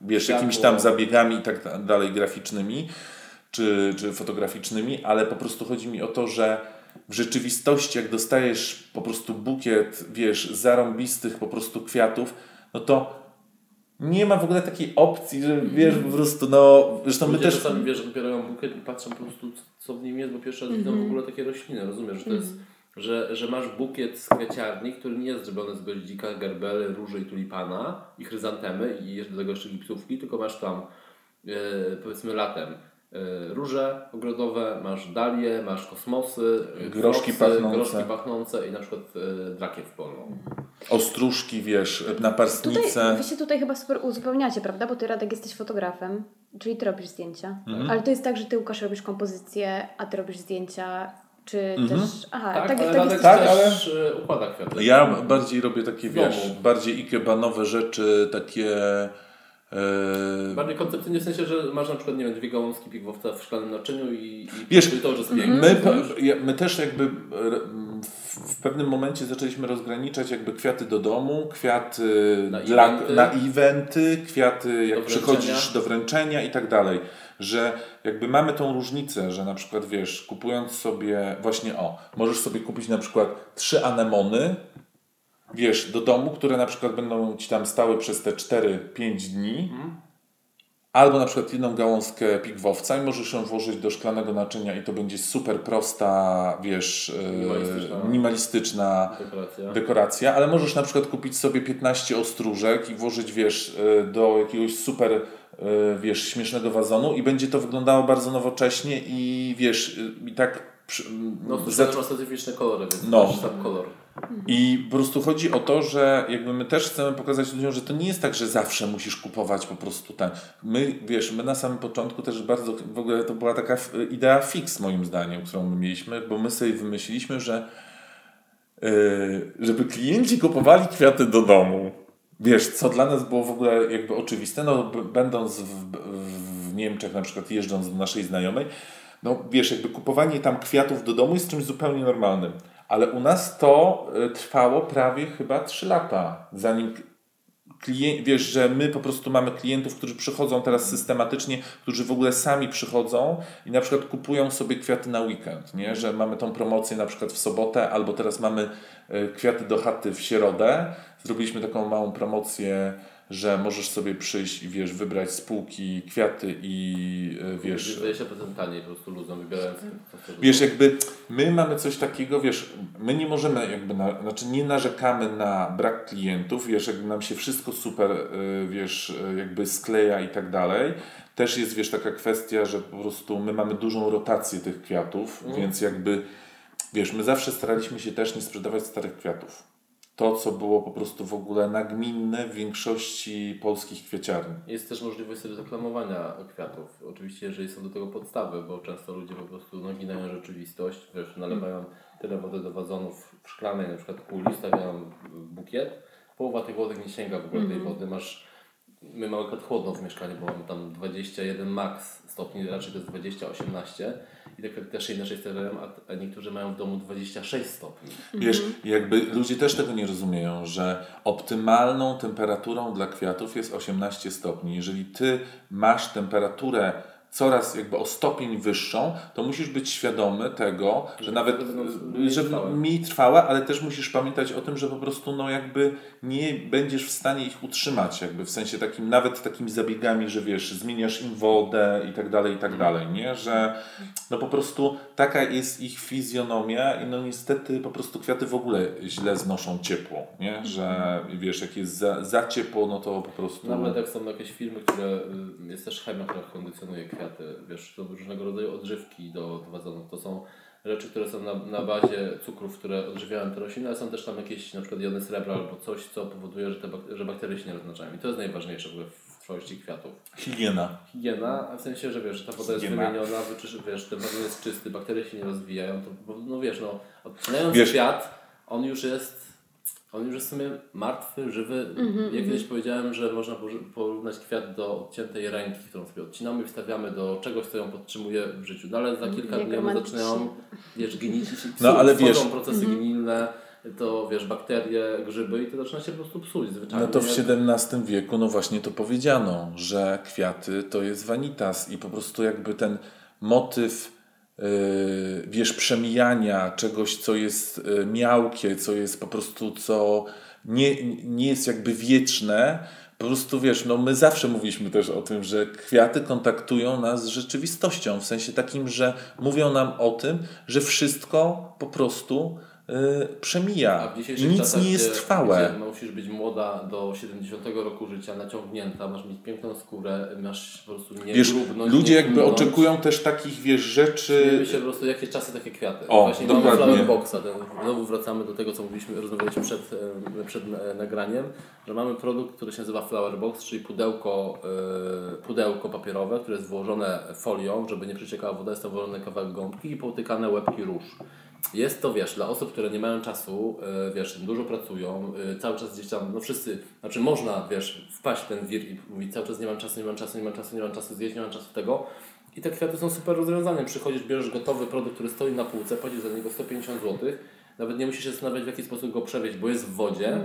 wiesz, jakimiś tam zabiegami i tak dalej graficznymi czy, czy fotograficznymi, ale po prostu chodzi mi o to, że w rzeczywistości, jak dostajesz po prostu bukiet, wiesz, zarąbistych po prostu kwiatów, no to nie ma w ogóle takiej opcji, że wiesz, po prostu, no, zresztą Ludzie my też... czasami, wiesz, dopiero bukiet i patrzą po prostu, co w nim jest, bo pierwszy raz widzą w ogóle takie rośliny, rozumiesz, że to jest, że, że masz bukiet z kwieciarni, który nie jest zrobiony z goździka, gerbely, róży i tulipana i chryzantemy i jeszcze do tego jeszcze gipsówki, tylko masz tam, e, powiedzmy latem, róże ogrodowe, masz dalie, masz kosmosy, e, Groszki pachnące. groszki pachnące i na przykład e, drakiew polną. Ostróżki, wiesz, Tutaj, naparstnice. wy się tutaj chyba super uzupełniacie, prawda? Bo ty, Radek, jesteś fotografem, czyli ty robisz zdjęcia. Ale to jest tak, że ty, Łukasz, robisz kompozycję, a ty robisz zdjęcia, czy też... Aha, Tak, tak, ale tak, jest- tak, też e, układa kwiaty. Ja bardziej robię takie, wiesz, bardziej ikebanowe rzeczy, takie... E, Bardziej koncepcyjnie w sensie, że masz na przykład, nie wiem, dwie gałązki pigwowca w szklanym naczyniu i, i Wiesz, to już jest piękne. My, po- ja- my też jakby w, pewnym momencie zaczęliśmy rozgraniczać jakby kwiaty do domu, kwiaty Na dla, eventy. na eventy, kwiaty jak Do przychodzisz do wręczenia i tak dalej. Że jakby mamy tą różnicę, że na przykład wiesz, kupując sobie właśnie o, możesz sobie kupić na przykład trzy anemony, wiesz, do domu, które na przykład będą ci tam stały przez te 4-5 dni. Albo na przykład jedną gałązkę pigwowca i możesz ją włożyć do szklanego naczynia i to będzie super prosta, wiesz, e, Minimalistyczna. minimalistyczna Dekoracja. dekoracja, ale możesz na przykład kupić sobie 15 ostróżek i włożyć, wiesz, e, do jakiegoś super, e, wiesz, śmiesznego wazonu i będzie to wyglądało bardzo nowocześnie i wiesz, i tak przy- No, to specyficzne kolory, więc No. kolor. I po prostu chodzi o to, że jakby my też chcemy pokazać ludziom, że to nie jest tak, że zawsze musisz kupować po prostu ten. My, wiesz, my na samym początku też bardzo, w ogóle to była taka idea fix moim zdaniem, którą my mieliśmy, bo my sobie wymyśliliśmy, że yy, żeby klienci kupowali kwiaty do domu. Wiesz, co dla nas było w ogóle jakby oczywiste, no będąc w, w Niemczech na przykład jeżdżąc do naszej znajomej, no wiesz, jakby kupowanie tam kwiatów do domu jest czymś zupełnie normalnym. Ale u nas to y, trwało prawie chyba 3 lata, zanim klient, wiesz, że my po prostu mamy klientów, którzy przychodzą teraz systematycznie, którzy w ogóle sami przychodzą i na przykład kupują sobie kwiaty na weekend, nie? że mamy tą promocję na przykład w sobotę, albo teraz mamy y, kwiaty do chaty w środę. Zrobiliśmy taką małą promocję, że możesz sobie przyjść i wiesz, wybrać z półki kwiaty i y, wiesz, 20% taniej po prostu ludziom wybierając. Wiesz, jakby my mamy coś takiego, wiesz, my nie możemy jakby, na, znaczy nie narzekamy na brak klientów, wiesz, jakby nam się wszystko super, y, wiesz, y, jakby skleja i tak dalej. Też jest, wiesz, taka kwestia, że po prostu my mamy dużą rotację tych kwiatów, więc jakby, wiesz, my zawsze staraliśmy się też nie sprzedawać starych kwiatów. To, co było po prostu w ogóle nagminne w większości polskich kwieciarni. Jest też możliwość reklamowania kwiatów. Oczywiście, jeżeli są do tego podstawy, bo często ludzie po prostu naginają rzeczywistość, wiesz, nalewają tyle wody do wazonów w szklanej na przykład kuli, stawiają bukiet, połowa tej wody nie sięga w ogóle tej wody, masz my mamy akurat chłodno w mieszkaniu, bo mamy tam 21 max stopni, raczej to jest 20-18 i te kwiaty też inaczej stawiają, a niektórzy mają w domu 26 stopni. Wiesz, jakby ludzie też tego nie rozumieją, że optymalną temperaturą dla kwiatów jest 18 stopni. Jeżeli ty masz temperaturę coraz jakby o stopień wyższą, to musisz być świadomy tego, że nawet będą mniej że trwałe. mniej trwałe, ale też musisz pamiętać o tym, że po prostu no jakby nie będziesz w stanie ich utrzymać, jakby w sensie takim, nawet takimi zabiegami, że wiesz, zmieniasz im wodę i tak dalej, i tak dalej, nie? Że no po prostu taka jest ich fizjonomia i no niestety po prostu kwiaty w ogóle źle znoszą ciepło, nie? Że wiesz, jak jest za, za ciepło, no to po prostu... Nawet jak są jakieś firmy, które y, jest też chemia, która kondycjonuje kwiaty, wiesz, są różnego rodzaju odżywki do, do wazonów. To są rzeczy, które są na, na bazie cukrów, które odżywiają te rośliny, ale są też tam jakieś na przykład jony srebra albo coś, co powoduje, że, te bak- że bakterie się nie rozmnażają. I to jest najważniejsze w ogóle w trwałości kwiatów. Higiena. Higiena, a w sensie, że wiesz, ta woda jest Higiena. wymieniona, wyczysz, wiesz, ten wazon jest czysty, bakterie się nie rozwijają, to no wiesz, no, odcinając Wiesz- kwiat, on już jest On już jest w sumie martwy, żywy. Mhm, ja kiedyś powiedziałem, że można porównać kwiat do odciętej ręki, którą sobie odcinamy i wstawiamy do czegoś, co ją podtrzymuje w życiu. No ale za kilka Jak dni one zaczynają wiesz, gnić i się No, ale wiesz- procesy Mhm. gnilne, to wiesz, bakterie, grzyby i to zaczyna się po prostu psuć zwyczajnie. No to w XVII wieku, no właśnie to powiedziano, że kwiaty to jest vanitas i po prostu jakby ten motyw, wiesz, przemijania czegoś, co jest yy, miałkie, co jest po prostu, co nie, nie jest jakby wieczne, po prostu wiesz, no my zawsze mówiliśmy też o tym, że kwiaty kontaktują nas z rzeczywistością, w sensie takim, że mówią nam o tym, że wszystko po prostu przemija A w i dzisiejszych nic czasach, nie jest trwałe. Gdzie musisz być młoda do 70 roku życia, naciągnięta, masz mieć piękną skórę, masz po prostu nie Wiesz, ludzie nie jakby oczekują też takich, wiesz, rzeczy... Śmiejemy się po prostu, jakie czasy, takie kwiaty. O, Właśnie dokładnie. mamy boxa. Ten, znowu wracamy do tego, co mówiliśmy, rozmawialiśmy przed, przed nagraniem, że mamy produkt, który się nazywa flower box, czyli pudełko, e, pudełko papierowe, które jest włożone folią, żeby nie przeciekała woda, jest to włożony kawałek gąbki i połtykane łebki róż. Jest to, wiesz, dla osób, które nie mają czasu, e, wiesz, dużo pracują, e, cały czas gdzieś tam, no wszyscy, znaczy można, wiesz, wpaść w ten wir i mówić cały czas nie mam czasu, nie mam czasu, nie mam czasu, nie mam czasu zjeść, nie mam czasu tego. I te kwiaty są super rozwiązaniem. Przychodzisz, bierzesz gotowy produkt, który stoi na półce, płacisz za niego 150 zł, nawet nie musisz się zastanawiać, w jaki sposób go przewieźć, bo jest w wodzie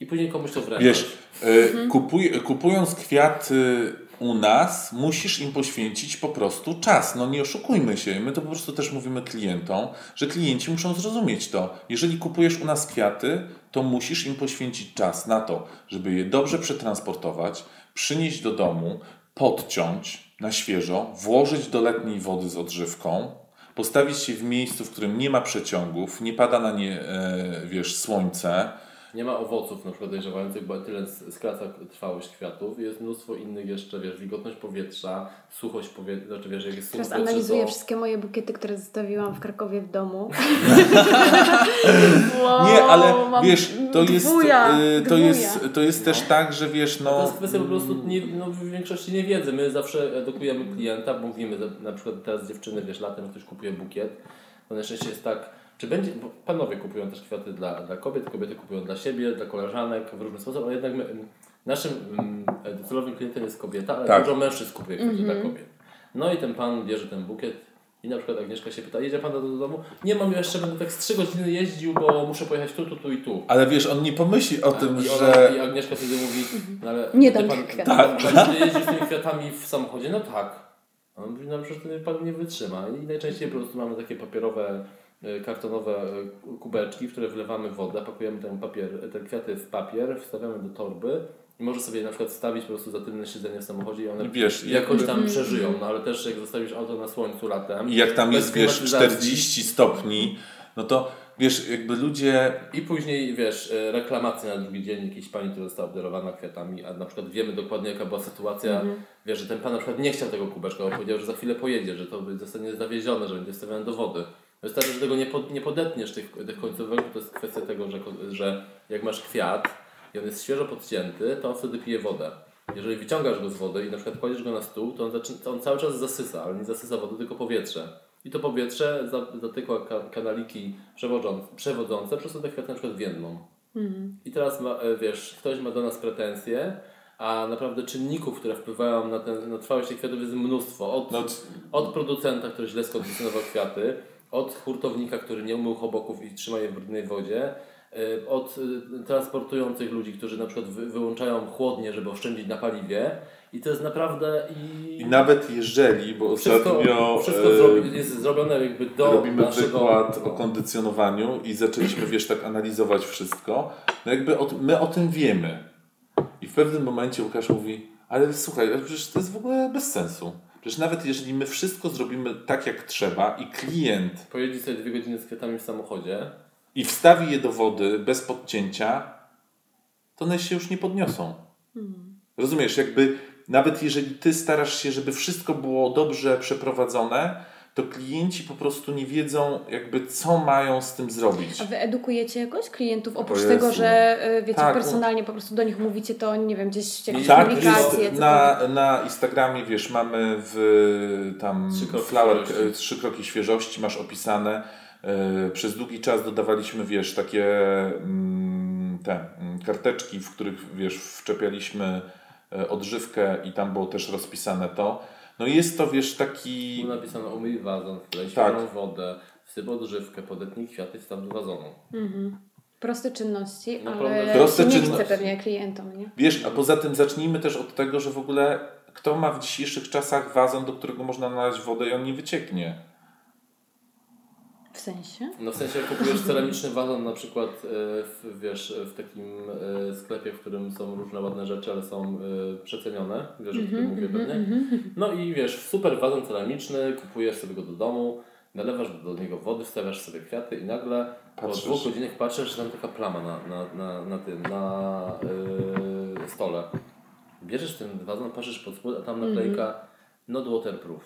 i później komuś to wręczyć. Wiesz, e, kupuj, kupując kwiaty u nas, musisz im poświęcić po prostu czas. No nie oszukujmy się. My to po prostu też mówimy klientom, że klienci muszą zrozumieć to. Jeżeli kupujesz u nas kwiaty, to musisz im poświęcić czas na to, żeby je dobrze przetransportować, przynieść do domu, podciąć na świeżo, włożyć do letniej wody z odżywką, postawić je w miejscu, w którym nie ma przeciągów, nie pada na nie, e, wiesz, słońce, Nie ma owoców na przykład dojrzewających, bo tyle s- skraca trwałość kwiatów. Jest mnóstwo innych jeszcze, wiesz, wilgotność powietrza, suchość powietrza, znaczy wiesz, jak jest suche Teraz analizuję to... wszystkie moje bukiety, które zostawiłam w Krakowie w domu. Nie, ale Wow, wiesz, to jest, dwuja, y, to dwuja. jest, to jest też tak, że wiesz, To no. jest kwestia po prostu nie, no, w większości niewiedzy. My zawsze edukujemy klienta, mówimy, że na przykład teraz dziewczyny, wiesz, latem ktoś kupuje bukiet, to najczęściej jest tak, czy będzie, bo panowie kupują też kwiaty dla, dla kobiet, kobiety kupują dla siebie, dla koleżanek w różny sposób, ale jednak my, naszym mm, docelowym klientem jest kobieta, ale Tak. dużo mężczyzn kupuje kwiaty Mhm. dla kobiet. No i ten pan bierze ten bukiet i na przykład Agnieszka się pyta, jedzie pan do, do domu? Nie mam jeszcze, będę tak z 3 godziny jeździł, bo muszę pojechać tu, tu, tu i tu. Ale wiesz, on nie pomyśli o tym, I, ona, że. I Agnieszka wtedy mówi, no ale Nie dam pan, tych kwiatów. pan, jeździł z tymi kwiatami w samochodzie? No tak. On mówi, no przecież ten pan nie wytrzyma. I najczęściej po prostu mamy takie papierowe, kartonowe e, kubeczki, w które wlewamy wodę, pakujemy ten papier, te kwiaty w papier, wstawiamy do torby i może sobie na przykład wstawić po prostu za tylne siedzenie w samochodzie i one I wiesz, jakoś tam przeżyją. No ale też jak zostawisz auto na słońcu latem I jak tam jest, wiesz, klimatyzacji, 40 stopni, no to wiesz, jakby ludzie. I później, wiesz, e, reklamacje na drugi dzień jakiejś pani, która została obdarowana kwiatami, a na przykład wiemy dokładnie jaka była sytuacja, wiesz, że ten pan na przykład nie chciał tego kubeczka, bo powiedział, że za chwilę pojedzie, że to zostanie zawiezione, że będzie stawiane do wody. Wystarczy, że tego nie, pod, nie podetniesz tych, tych końcówek, bo to jest kwestia tego, że, że jak masz kwiat i on jest świeżo podcięty, to on wtedy pije wodę. Jeżeli wyciągasz go z wody i na przykład kładziesz go na stół, to on, zaczyna, to on cały czas zasysa, ale nie zasysa wody, tylko powietrze. I to powietrze za- zatykła ka kanaliki przewodzące, przez co te kwiaty na przykład więdną. I teraz ma, e, wiesz, ktoś ma do nas pretensje, a naprawdę czynników, które wpływają na, ten, na trwałość tych kwiatów jest mnóstwo. Od, No, od producenta, który źle skondycjonował kwiaty, od hurtownika, który nie umył choboków i trzyma je w brudnej wodzie, y, od y, transportujących ludzi, którzy na przykład wy, wyłączają chłodnie, żeby oszczędzić na paliwie. I to jest naprawdę i, I nawet jeżeli, bo wszystko, ostatnio. wszystko e, zrobi, jest zrobione jakby do Robimy naszego... wykład o kondycjonowaniu i zaczęliśmy, wiesz, tak analizować wszystko. No jakby o, my o tym wiemy. I w pewnym momencie Łukasz mówi, ale słuchaj, ale przecież to jest w ogóle bez sensu. Przecież nawet jeżeli my wszystko zrobimy tak jak trzeba i klient Pojedzie sobie dwie godziny z kwiatami w samochodzie, i wstawi je do wody bez podcięcia, to one się już nie podniosą. Rozumiesz, jakby nawet jeżeli ty starasz się, żeby wszystko było dobrze przeprowadzone, to klienci po prostu nie wiedzą, jakby co mają z tym zrobić. A wy edukujecie jakoś klientów? Oprócz tego, że y, wiecie, Tak, personalnie po prostu do nich mówicie, to nie wiem, gdzieś jakieś Tak, publikacje. jest, na, na Instagramie, wiesz, mamy w tam Trzy kroki flower, świeżości. e, trzy kroki świeżości, masz opisane. E, Przez długi czas dodawaliśmy, wiesz, takie mm, te mm, karteczki, w których wiesz, wczepialiśmy e, odżywkę i tam było też rozpisane to. No jest to, wiesz, taki... Było napisane umyj wazon, wlej Tak. wodę, wsyp odżywkę, podetnij kwiaty, wstaw do wazonu. Proste czynności, No, ale proste nie czynności. chce pewnie klientom, nie? Wiesz, a poza tym zacznijmy też od tego, że w ogóle kto ma w dzisiejszych czasach wazon, do którego można nalać wodę i on nie wycieknie. W sensie? No w sensie jak kupujesz ceramiczny wazon na przykład e, w, wiesz, w takim e, sklepie, w którym są różne ładne rzeczy, ale są e, przecenione, wiesz o którym mówię pewnie. No i wiesz, super wazon ceramiczny, kupujesz sobie go do domu, nalewasz do niego wody, wstawiasz sobie kwiaty i nagle Patrzysz. po dwóch godzinach patrzysz, że tam taka plama na, na, na, na tym, na e, stole. Bierzesz ten wazon, patrzysz pod spód, a tam naklejka not waterproof.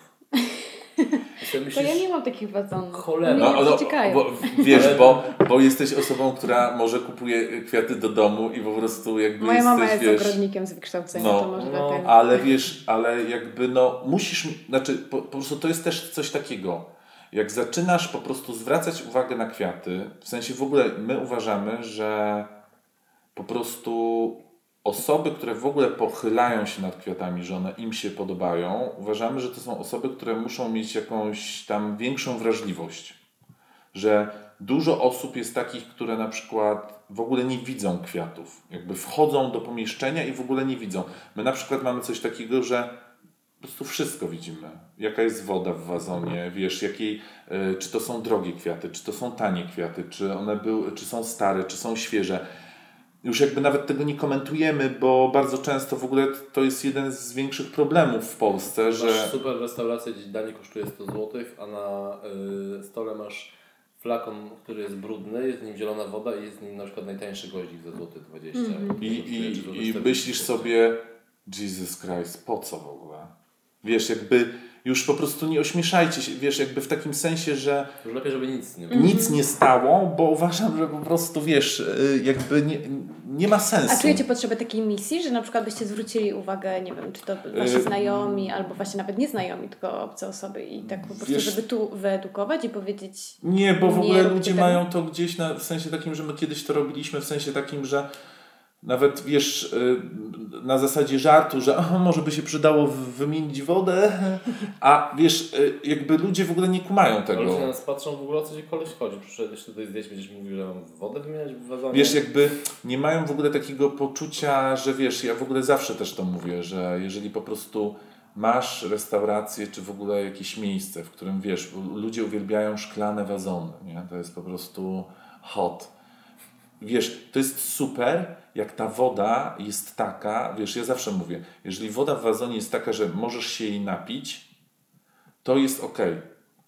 Sobie To myślisz, ja nie mam takich wazonów. Cholera. No, no, bo, wiesz, bo, bo jesteś osobą, która może kupuje kwiaty do domu i po prostu jakby Moja mama jesteś, jest wiesz, ogrodnikiem z wykształcenia, No, to może no, dlatego. Ale wiesz, ale jakby no musisz, znaczy po, po prostu to jest też coś takiego. Jak zaczynasz po prostu zwracać uwagę na kwiaty, w sensie w ogóle my uważamy, że po prostu osoby, które w ogóle pochylają się nad kwiatami, że one im się podobają, uważamy, że to są osoby, które muszą mieć jakąś tam większą wrażliwość. Że dużo osób jest takich, które na przykład w ogóle nie widzą kwiatów. Jakby wchodzą do pomieszczenia i w ogóle nie widzą. My na przykład mamy coś takiego, że po prostu wszystko widzimy. Jaka jest woda w wazonie, wiesz, jakiej, y, czy to są drogie kwiaty, czy to są tanie kwiaty, czy one były, czy są stare, czy są świeże. Już jakby nawet tego nie komentujemy, bo bardzo często w ogóle to jest jeden z większych problemów w Polsce, że Masz super restaurację, gdzie danie kosztuje 100 zł, a na y, stole masz flakon, który jest brudny, jest w nim zielona woda i jest w nim na przykład najtańszy goździk za złoty 20. i, i, i myślisz sobie, Jesus Christ, po co w ogóle? Wiesz, jakby już po prostu nie ośmieszajcie się, wiesz, jakby w takim sensie, że Już lepiej, żeby nic nie było. nic nie stało, bo uważam, że po prostu, wiesz, y, jakby nie, nie ma sensu. A czujecie potrzebę takiej misji, że na przykład byście zwrócili uwagę, nie wiem, czy to wasi Yy, znajomi, albo właśnie nawet nie znajomi, tylko obce osoby i tak po prostu, Wiesz- żeby tu wyedukować i powiedzieć Nie, bo w ogóle ludzie tego. mają to gdzieś na, w sensie takim, że my kiedyś to robiliśmy, w sensie takim, że nawet wiesz, y, na zasadzie żartu, że "Aha, może by się przydało wymienić wodę, a wiesz, y, jakby ludzie w ogóle nie kumają tego. Ludzie na nas patrzą w ogóle o co ci koleś chodzi. Przyszedłeś tutaj zdjęć, będziesz mówił, że mam wodę wymieniać w wazonie. Wiesz, jakby nie mają w ogóle takiego poczucia, że wiesz, ja w ogóle zawsze też to mówię, że jeżeli po prostu masz restaurację, czy w ogóle jakieś miejsce, w którym wiesz, ludzie uwielbiają szklane wazony, nie? To jest po prostu hot. Wiesz, to jest super, jak ta woda jest taka, wiesz, ja zawsze mówię, jeżeli woda w wazonie jest taka, że możesz się jej napić, to jest ok.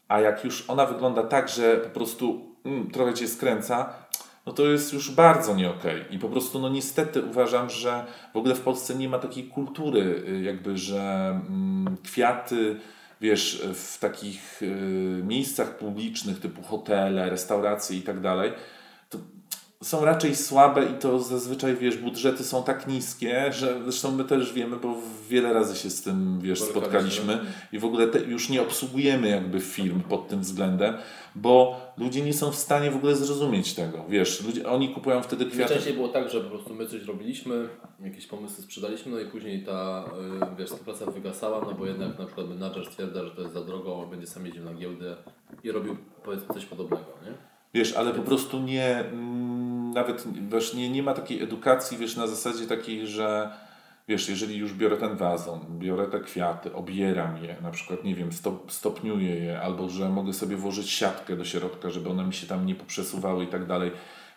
A jak już ona wygląda tak, że po prostu mm, trochę cię skręca, no to jest już bardzo nie. I po prostu, no niestety uważam, że w ogóle w Polsce nie ma takiej kultury, y, jakby, że mm, kwiaty, wiesz, w takich y, miejscach publicznych typu hotele, restauracje i tak dalej, są raczej słabe i to zazwyczaj, wiesz, budżety są tak niskie, że zresztą my też wiemy, bo wiele razy się z tym, wiesz, spotkaliśmy i w ogóle te, już nie obsługujemy jakby firm pod tym względem, bo ludzie nie są w stanie w ogóle zrozumieć tego, wiesz, ludzie, oni kupują wtedy kwiaty. Najczęściej było tak, że po prostu my coś robiliśmy, jakieś pomysły sprzedaliśmy, no i później ta y, wiesz, współpraca wygasała, no bo jednak na przykład menadżer stwierdza, że to jest za drogo, będzie sam jeździł na giełdę i robił powiedzmy coś podobnego, nie? Wiesz, ale po prostu nie, mm, nawet wiesz, nie, nie ma takiej edukacji, wiesz, na zasadzie takiej, że wiesz, jeżeli już biorę ten wazon, biorę te kwiaty, obieram je, na przykład, nie wiem, stop, stopniuję je, albo że mogę sobie włożyć siatkę do środka, żeby one mi się tam nie poprzesuwały i tak dalej.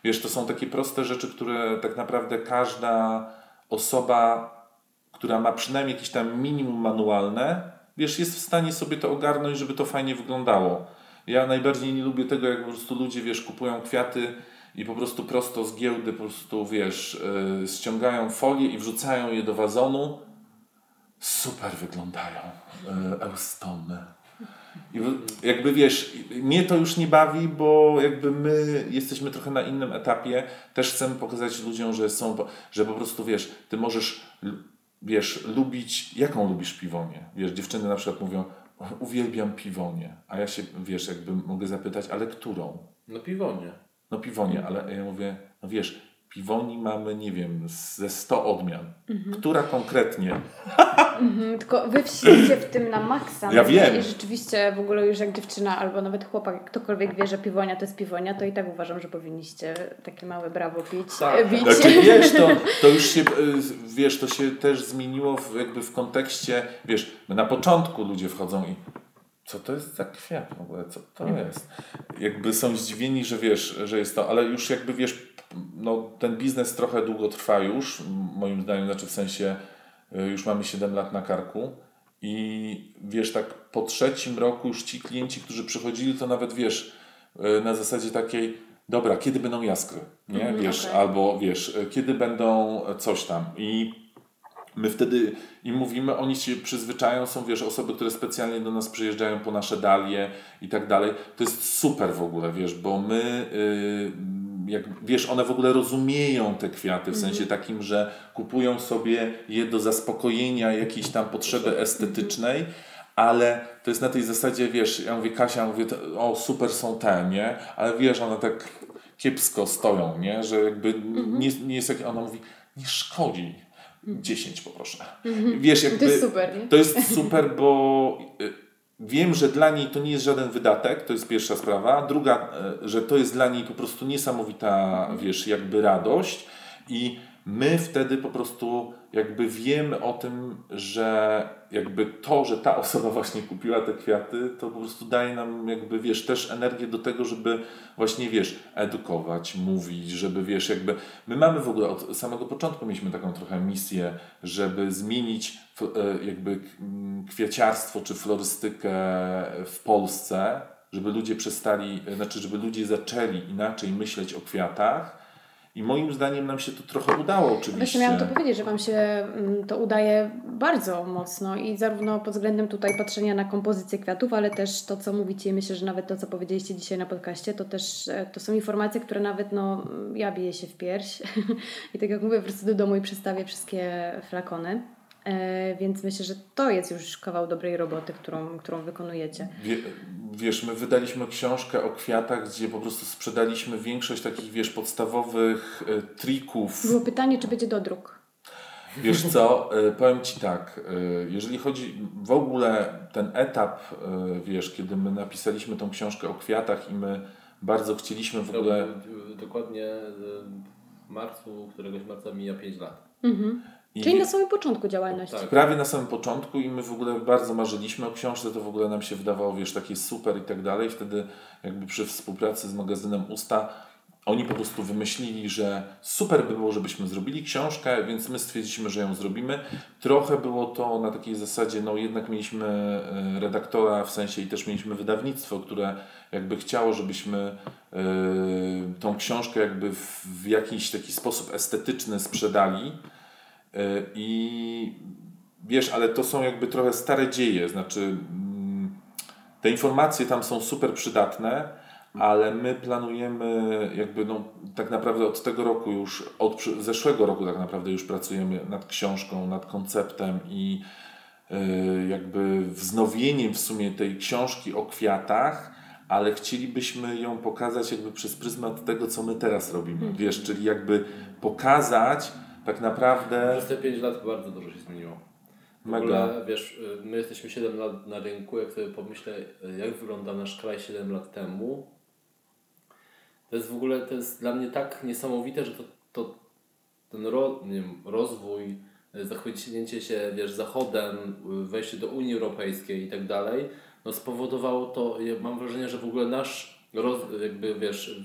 Wiesz, to są takie proste rzeczy, które tak naprawdę każda osoba, która ma przynajmniej jakieś tam minimum manualne, wiesz, jest w stanie sobie to ogarnąć, żeby to fajnie wyglądało. Ja najbardziej nie lubię tego, jak po prostu ludzie, wiesz, kupują kwiaty i po prostu prosto z giełdy, po prostu, wiesz, yy, ściągają folię i wrzucają je do wazonu. Super wyglądają. Yy, Eustony. I jakby wiesz, mnie to już nie bawi, bo jakby my jesteśmy trochę na innym etapie. Też chcemy pokazać ludziom, że są, że po prostu wiesz, ty możesz, wiesz, lubić, jaką lubisz piwonię? Wiesz, dziewczyny na przykład mówią, uwielbiam piwonię, a ja się, wiesz, jakby mogę zapytać, ale którą? No piwonie. No piwonię, ale ja mówię, no wiesz, piwoni mamy, nie wiem, ze 100 odmian. Która konkretnie? Mhm, tylko wy wsicie w tym na maksa. Ja wiem. I rzeczywiście w ogóle już jak dziewczyna albo nawet chłopak, ktokolwiek wie, że piwonia to jest piwonia, to i tak uważam, że powinniście takie małe brawo pić. Tak. bić. Znaczy, wiesz, to, to już się, y, wiesz, to się też zmieniło w, jakby w kontekście, wiesz, na początku ludzie wchodzą i co to jest za kwiat w ogóle, co to jest? Jakby są zdziwieni, że wiesz, że jest to, ale już jakby wiesz, no ten biznes trochę długo trwa już, moim zdaniem, znaczy w sensie y, już mamy 7 lat na karku i wiesz, tak po trzecim roku już ci klienci, którzy przychodzili, to nawet wiesz, y, na zasadzie takiej, dobra, kiedy będą jaskry, nie? Wiesz, okej. albo wiesz, y, kiedy będą coś tam i My wtedy im mówimy, oni się przyzwyczają, są wiesz, osoby, które specjalnie do nas przyjeżdżają po nasze dalie i tak dalej. To jest super w ogóle, wiesz, bo my, y, jak wiesz, one w ogóle rozumieją te kwiaty w sensie takim, że kupują sobie je do zaspokojenia jakiejś tam potrzeby estetycznej. Ale to jest na tej zasadzie, wiesz, ja mówię, Kasia, mówię, o super są te, nie? Ale wiesz, one tak kiepsko stoją, nie? Że jakby nie, nie jest jak, ona mówi, nie szkodzi. 10 poproszę. Wiesz, jakby, To jest super, nie? to jest super, bo y, wiem, że dla niej to nie jest żaden wydatek, to jest pierwsza sprawa. Druga, y, że to jest dla niej po prostu niesamowita, wiesz, jakby radość i my wtedy po prostu jakby wiemy o tym, że jakby to, że ta osoba właśnie kupiła te kwiaty, to po prostu daje nam jakby, wiesz, też energię do tego, żeby właśnie, wiesz, edukować, mówić, żeby, wiesz, jakby... My mamy w ogóle od samego początku mieliśmy taką trochę misję, żeby zmienić e, jakby kwieciarstwo czy florystykę w Polsce, żeby ludzie przestali, e, znaczy, żeby ludzie zaczęli inaczej myśleć o kwiatach i moim zdaniem nam się to trochę udało oczywiście. Właśnie miałam to powiedzieć, że Wam się mm, to udaje bardzo mocno i zarówno pod względem tutaj patrzenia na kompozycję kwiatów, ale też to, co mówicie myślę, że nawet to, co powiedzieliście dzisiaj na podcaście, to też e, to są informacje, które nawet no, ja biję się w pierś i tak jak mówię, wrócę do domu i przestawię wszystkie flakony. E, więc myślę, że to jest już kawał dobrej roboty, którą, którą wykonujecie. Wie, wiesz, my wydaliśmy książkę o kwiatach, gdzie po prostu sprzedaliśmy większość takich, wiesz, podstawowych e, trików. Było pytanie, czy będzie dodruk. Wiesz co, e, powiem Ci tak, e, jeżeli chodzi w ogóle ten etap, e, wiesz, kiedy my napisaliśmy tą książkę o kwiatach i my bardzo chcieliśmy w ogóle... Dokładnie w marcu, któregoś marca mija 5 lat. I Czyli na samym początku działalności. Tak. prawie na samym początku i my w ogóle bardzo marzyliśmy o książce, to w ogóle nam się wydawało, wiesz, takie super i tak dalej. Wtedy jakby przy współpracy z magazynem Usta oni po prostu wymyślili, że super by było, żebyśmy zrobili książkę, więc my stwierdziliśmy, że ją zrobimy. Trochę było to na takiej zasadzie, no jednak mieliśmy e, redaktora w sensie i też mieliśmy wydawnictwo, które jakby chciało, żebyśmy e, tą książkę jakby w, w jakiś taki sposób estetyczny sprzedali. E, I wiesz, ale to są jakby trochę stare dzieje, znaczy mm, te informacje tam są super przydatne, ale my planujemy jakby no tak naprawdę od tego roku już, od zeszłego roku tak naprawdę już pracujemy nad książką, nad konceptem i y, jakby wznowieniem w sumie tej książki o kwiatach, ale chcielibyśmy ją pokazać jakby przez pryzmat tego, co my teraz robimy, wiesz, czyli jakby pokazać tak naprawdę Przez te 5 lat bardzo dużo się zmieniło. W Mega. ogóle, wiesz, my jesteśmy 7 lat na rynku, jak sobie pomyślę, jak wyglądał nasz kraj 7 lat temu, to jest w ogóle, to jest dla mnie tak niesamowite, że to, to ten ro, nie wiem, rozwój, zachwycnięcie się, wiesz, Zachodem, wejście do Unii Europejskiej i tak dalej, no spowodowało to, ja mam wrażenie, że w ogóle nasz roz, jakby, wiesz,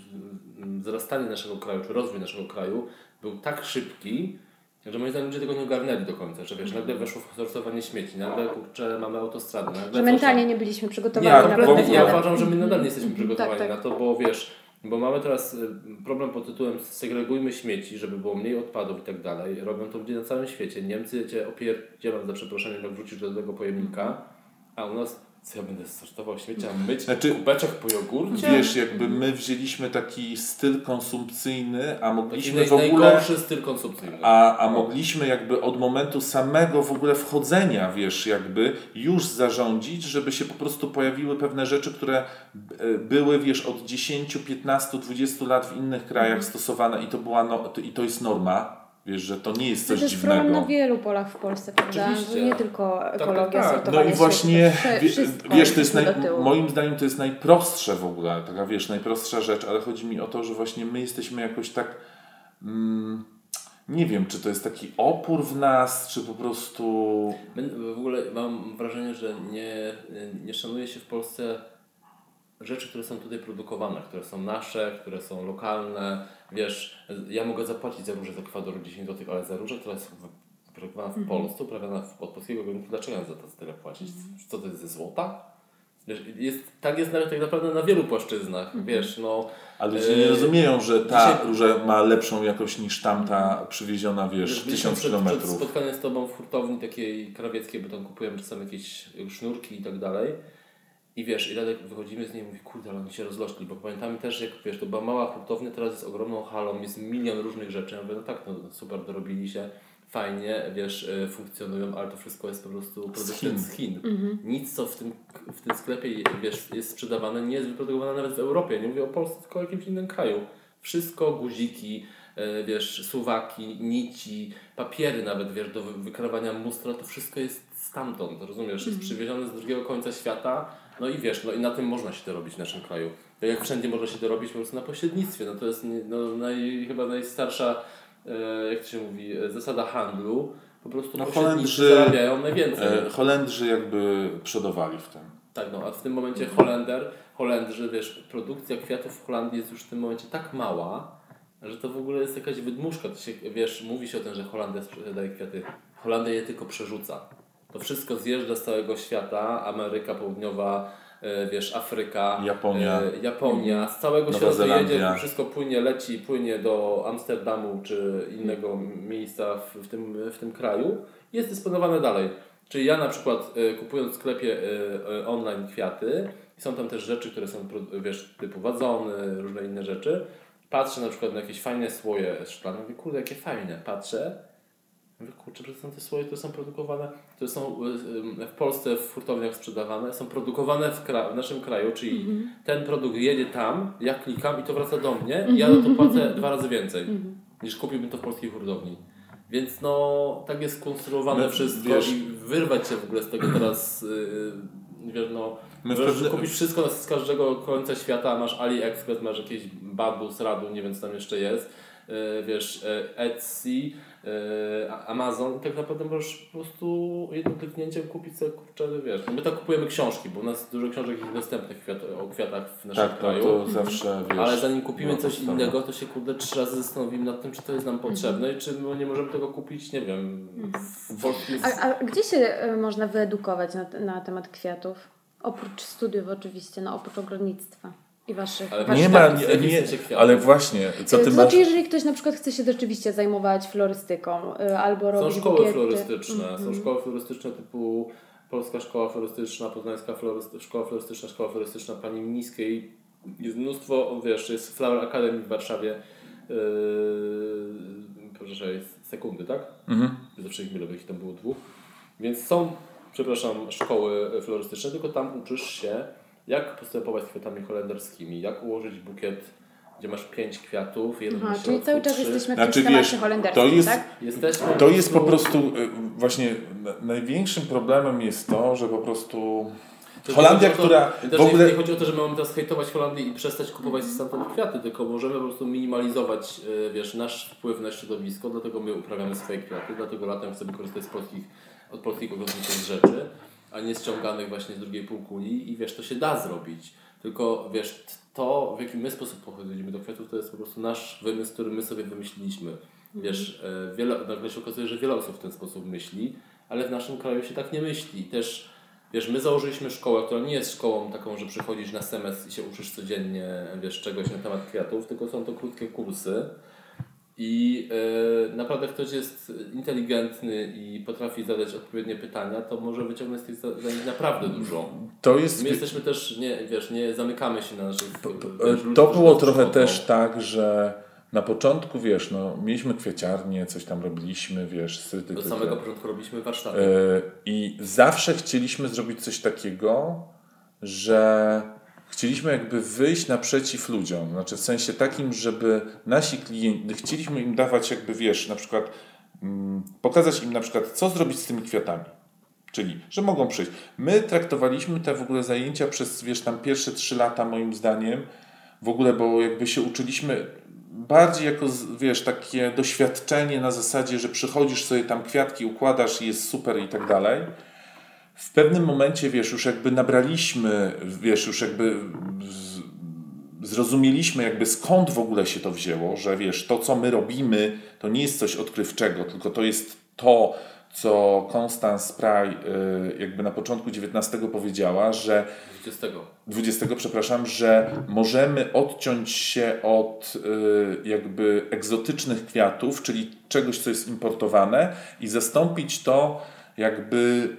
wzrastanie naszego kraju, czy rozwój naszego kraju był tak szybki, że moim zdaniem ludzie tego nie ogarnęli do końca, że wiesz, nagle weszło w sortowanie śmieci, nagle kurczę, mamy autostradę, nagle Że mentalnie nie byliśmy Nie, przygotowani ale na Kompletnie, pewne ja uważam, że my nadal nie jesteśmy przygotowani tak, tak. na to, bo wiesz, bo mamy teraz y, problem pod tytułem segregujmy śmieci, żeby było mniej odpadów i tak dalej. Robią to ludzie na całym świecie. Niemcy cię opierdzielam za przeproszeniem, jak wrzucisz do tego pojemnika, a u nas Co ja będę sortował śmiecia, myć Znaczy, kubeczek po jogurcie? Wiesz, jakby my wzięliśmy taki styl konsumpcyjny, a mogliśmy naj, w ogóle... najgorszy styl konsumpcyjny. A, a mogliśmy jakby od momentu samego w ogóle wchodzenia, wiesz, jakby już zarządzić, żeby się po prostu pojawiły pewne rzeczy, które e, były, wiesz, od 10, 15, 20 lat w innych krajach stosowane i to była, no, i to jest norma, wiesz, że to nie jest To coś jest problem na dziwnego. wielu polach w Polsce, prawda? Oczywiście. To nie tylko ekologia, tak. sortowanie No i właśnie, to wie, wiesz, to jest naj, moim zdaniem to jest najprostsze w ogóle, taka wiesz, najprostsza rzecz, ale chodzi mi o to, że właśnie my jesteśmy jakoś tak, mm, nie wiem, czy to jest taki opór w nas, czy po prostu... My w ogóle mam wrażenie, że nie, nie szanuje się w Polsce rzeczy, które są tutaj produkowane, które są nasze, które są lokalne. Wiesz, ja mogę zapłacić za różę z Ekwadoru 10 zł, ale za różę, która jest wyprodukowana w Polsce, uprawiana w- od polskiego rynku, dlaczego ja za to tyle płacić? Co to jest ze złota? Wiesz, jest, tak jest nawet tak naprawdę na wielu płaszczyznach, wiesz, no... A ludzie e, nie rozumieją, że ta dzisiaj- róża ma lepszą jakość niż tamta przywieziona, wiesz, tysiąc przed, przed kilometrów. spotkaniem z Tobą w hurtowni takiej krawieckiej, bo tam kupujemy czasami jakieś sznurki i tak dalej. I wiesz, i Radek wychodzimy z niej i mówi, kurde, ale oni się rozlośli, bo pamiętamy też, jak wiesz, to była mała hurtownia, teraz jest ogromną halą, jest milion różnych rzeczy. Ja mówię, no tak, no super, dorobili się, fajnie, wiesz, y, funkcjonują, ale to wszystko jest po prostu produkcja Chin. z Chin. Nic, co w tym, w tym sklepie wiesz, jest sprzedawane, nie jest wyprodukowane nawet w Europie. Nie mówię o Polsce, tylko o jakimś innym kraju. Wszystko, guziki, e, wiesz, suwaki, nici, papiery nawet, wiesz, do wy- wykrywania mustra, to wszystko jest stamtąd, rozumiesz? Jest przywiezione z drugiego końca świata, no i wiesz, no i na tym można się dorobić w naszym kraju. Tak jak wszędzie można się dorobić po prostu na pośrednictwie, no to jest no, naj, chyba najstarsza, e, jak to się mówi, e, zasada handlu. Po prostu No, Holendrzy- zarabiają najwięcej. E, Holendrzy jakby przodowali w tym. Tak, no a w tym momencie Holender, Holendrzy, wiesz, produkcja kwiatów w Holandii jest już w tym momencie tak mała, że to w ogóle jest jakaś wydmuszka. To się, wiesz, mówi się o tym, że Holandia sprzedaje kwiaty. Holandia je tylko przerzuca. To wszystko zjeżdża z całego świata, Ameryka Południowa, e, wiesz, Afryka, Japonia. e, Japonia, z całego Nowa świata Zelandia. jedzie, wszystko płynie, leci, płynie do Amsterdamu czy innego miejsca w, w, tym, w tym kraju i jest dysponowane dalej. Czyli ja na przykład e, kupując w sklepie online kwiaty, są tam też rzeczy, które są wiesz, typu wadzony, różne inne rzeczy. Patrzę na przykład na jakieś fajne słoje szklane, mówię, kurde, jakie fajne, patrzę. Mówię, kurczę, że są te słoje, które są produkowane, które są e, e, w Polsce w hurtowniach sprzedawane, są produkowane w, kra- w naszym kraju, czyli ten produkt jedzie tam, ja klikam i to wraca do mnie i ja za to płacę dwa razy więcej niż kupiłbym to w polskiej hurtowni. Więc no, tak jest skonstruowane My, wszystko wiesz- i wyrwać się w ogóle z tego teraz, yy, wiesz, no, My możesz kupić wszystko z każdego końca świata, masz AliExpress, masz jakieś Babus, Radu, nie wiem co tam jeszcze jest, yy, wiesz, yy, Etsy, Amazon i tak naprawdę możesz po prostu jednym kliknięciem kupić sobie, kurczę, wiesz, no my tak kupujemy książki, bo u nas dużo książek jest dostępnych kwiat, o kwiatach w naszym Tak, no kraju. to zawsze wiesz. Ale zanim kupimy no, coś innego, to się kurde trzy razy zastanowimy nad tym, czy to jest nam potrzebne i czy my nie możemy tego kupić, nie wiem, w polskim... A, a gdzie się e, można wyedukować na, na temat kwiatów? Oprócz studiów oczywiście, no oprócz ogrodnictwa i waszych. Ale waszych Nie ma, nie, nie, ale właśnie, co to ty znaczy, masz... jeżeli ktoś na przykład chce się rzeczywiście zajmować florystyką y, albo Są robić szkoły bukiety. florystyczne, Mhm. są szkoły florystyczne typu Polska Szkoła Florystyczna, Poznańska Floryst- Szkoła Florystyczna, Szkoła Florystyczna Pani Mniskiej. Jest mnóstwo, wiesz, jest Flower Academy w Warszawie. Yy, proszę, jest sekundy, tak? Mhm. Zawsze ich mylę, bo ich tam było dwóch. Więc są, przepraszam, szkoły florystyczne, tylko tam uczysz się, jak postępować z kwiatami holenderskimi, jak ułożyć bukiet, gdzie masz pięć kwiatów, jeden Aha, na czyli środku, cały czas trzy. jesteśmy w Znaczy, tym wiesz, holenderskim, to jest- tak? Jesteśmy To jest po prostu, y, właśnie na- największym problemem jest to, że po prostu To Holandia, która to, też w ogóle... Nie chodzi o to, że my mamy teraz hejtować Holandię i przestać kupować stamtąd kwiaty, tylko możemy po prostu minimalizować e, wiesz, nasz wpływ na środowisko, dlatego my uprawiamy swoje kwiaty, dlatego latem chcemy korzystać z polskich, od polskich ogrodniczych rzeczy, a nie ściąganych właśnie z drugiej półkuli i wiesz, to się da zrobić. Tylko wiesz, to w jaki my sposób podchodzimy do kwiatów, to jest po prostu nasz wymysł, który my sobie wymyśliliśmy. Wiesz, e, wiele, nagle się okazuje, że wiele osób w ten sposób myśli, ale w naszym kraju się tak nie myśli. Też Wiesz, my założyliśmy szkołę, która nie jest szkołą taką, że przychodzisz na semestr i się uczysz codziennie, wiesz, czegoś na temat kwiatów, tylko są to krótkie kursy. I e, naprawdę ktoś jest inteligentny i potrafi zadać odpowiednie pytania, to może wyciągnąć z tych zadań naprawdę dużo. to jest... My jesteśmy też, nie, wiesz, nie zamykamy się na naszych... Wiesz, to było trochę też tak, że na początku, wiesz, no, mieliśmy kwieciarnię, coś tam robiliśmy, wiesz, syty. Do samego początku robiliśmy warsztaty. Yy, I zawsze chcieliśmy zrobić coś takiego, że chcieliśmy jakby wyjść naprzeciw ludziom. Znaczy w sensie takim, żeby nasi klienci, chcieliśmy im dawać jakby, wiesz, na przykład mm, pokazać im na przykład, co zrobić z tymi kwiatami. Czyli, że mogą przyjść. My traktowaliśmy te w ogóle zajęcia przez, wiesz, tam pierwsze trzy lata moim zdaniem, w ogóle, bo jakby się uczyliśmy bardziej jako, wiesz, takie doświadczenie na zasadzie, że przychodzisz sobie tam kwiatki, układasz i jest super i tak dalej. W pewnym momencie, wiesz, już jakby nabraliśmy, wiesz, już jakby zrozumieliśmy jakby skąd w ogóle się to wzięło, że wiesz, to co my robimy, to nie jest coś odkrywczego, tylko to jest to, co Constance Spry y, jakby na początku XIX powiedziała, że 20. 20, przepraszam, że możemy odciąć się od y, jakby egzotycznych kwiatów, czyli czegoś, co jest importowane i zastąpić to jakby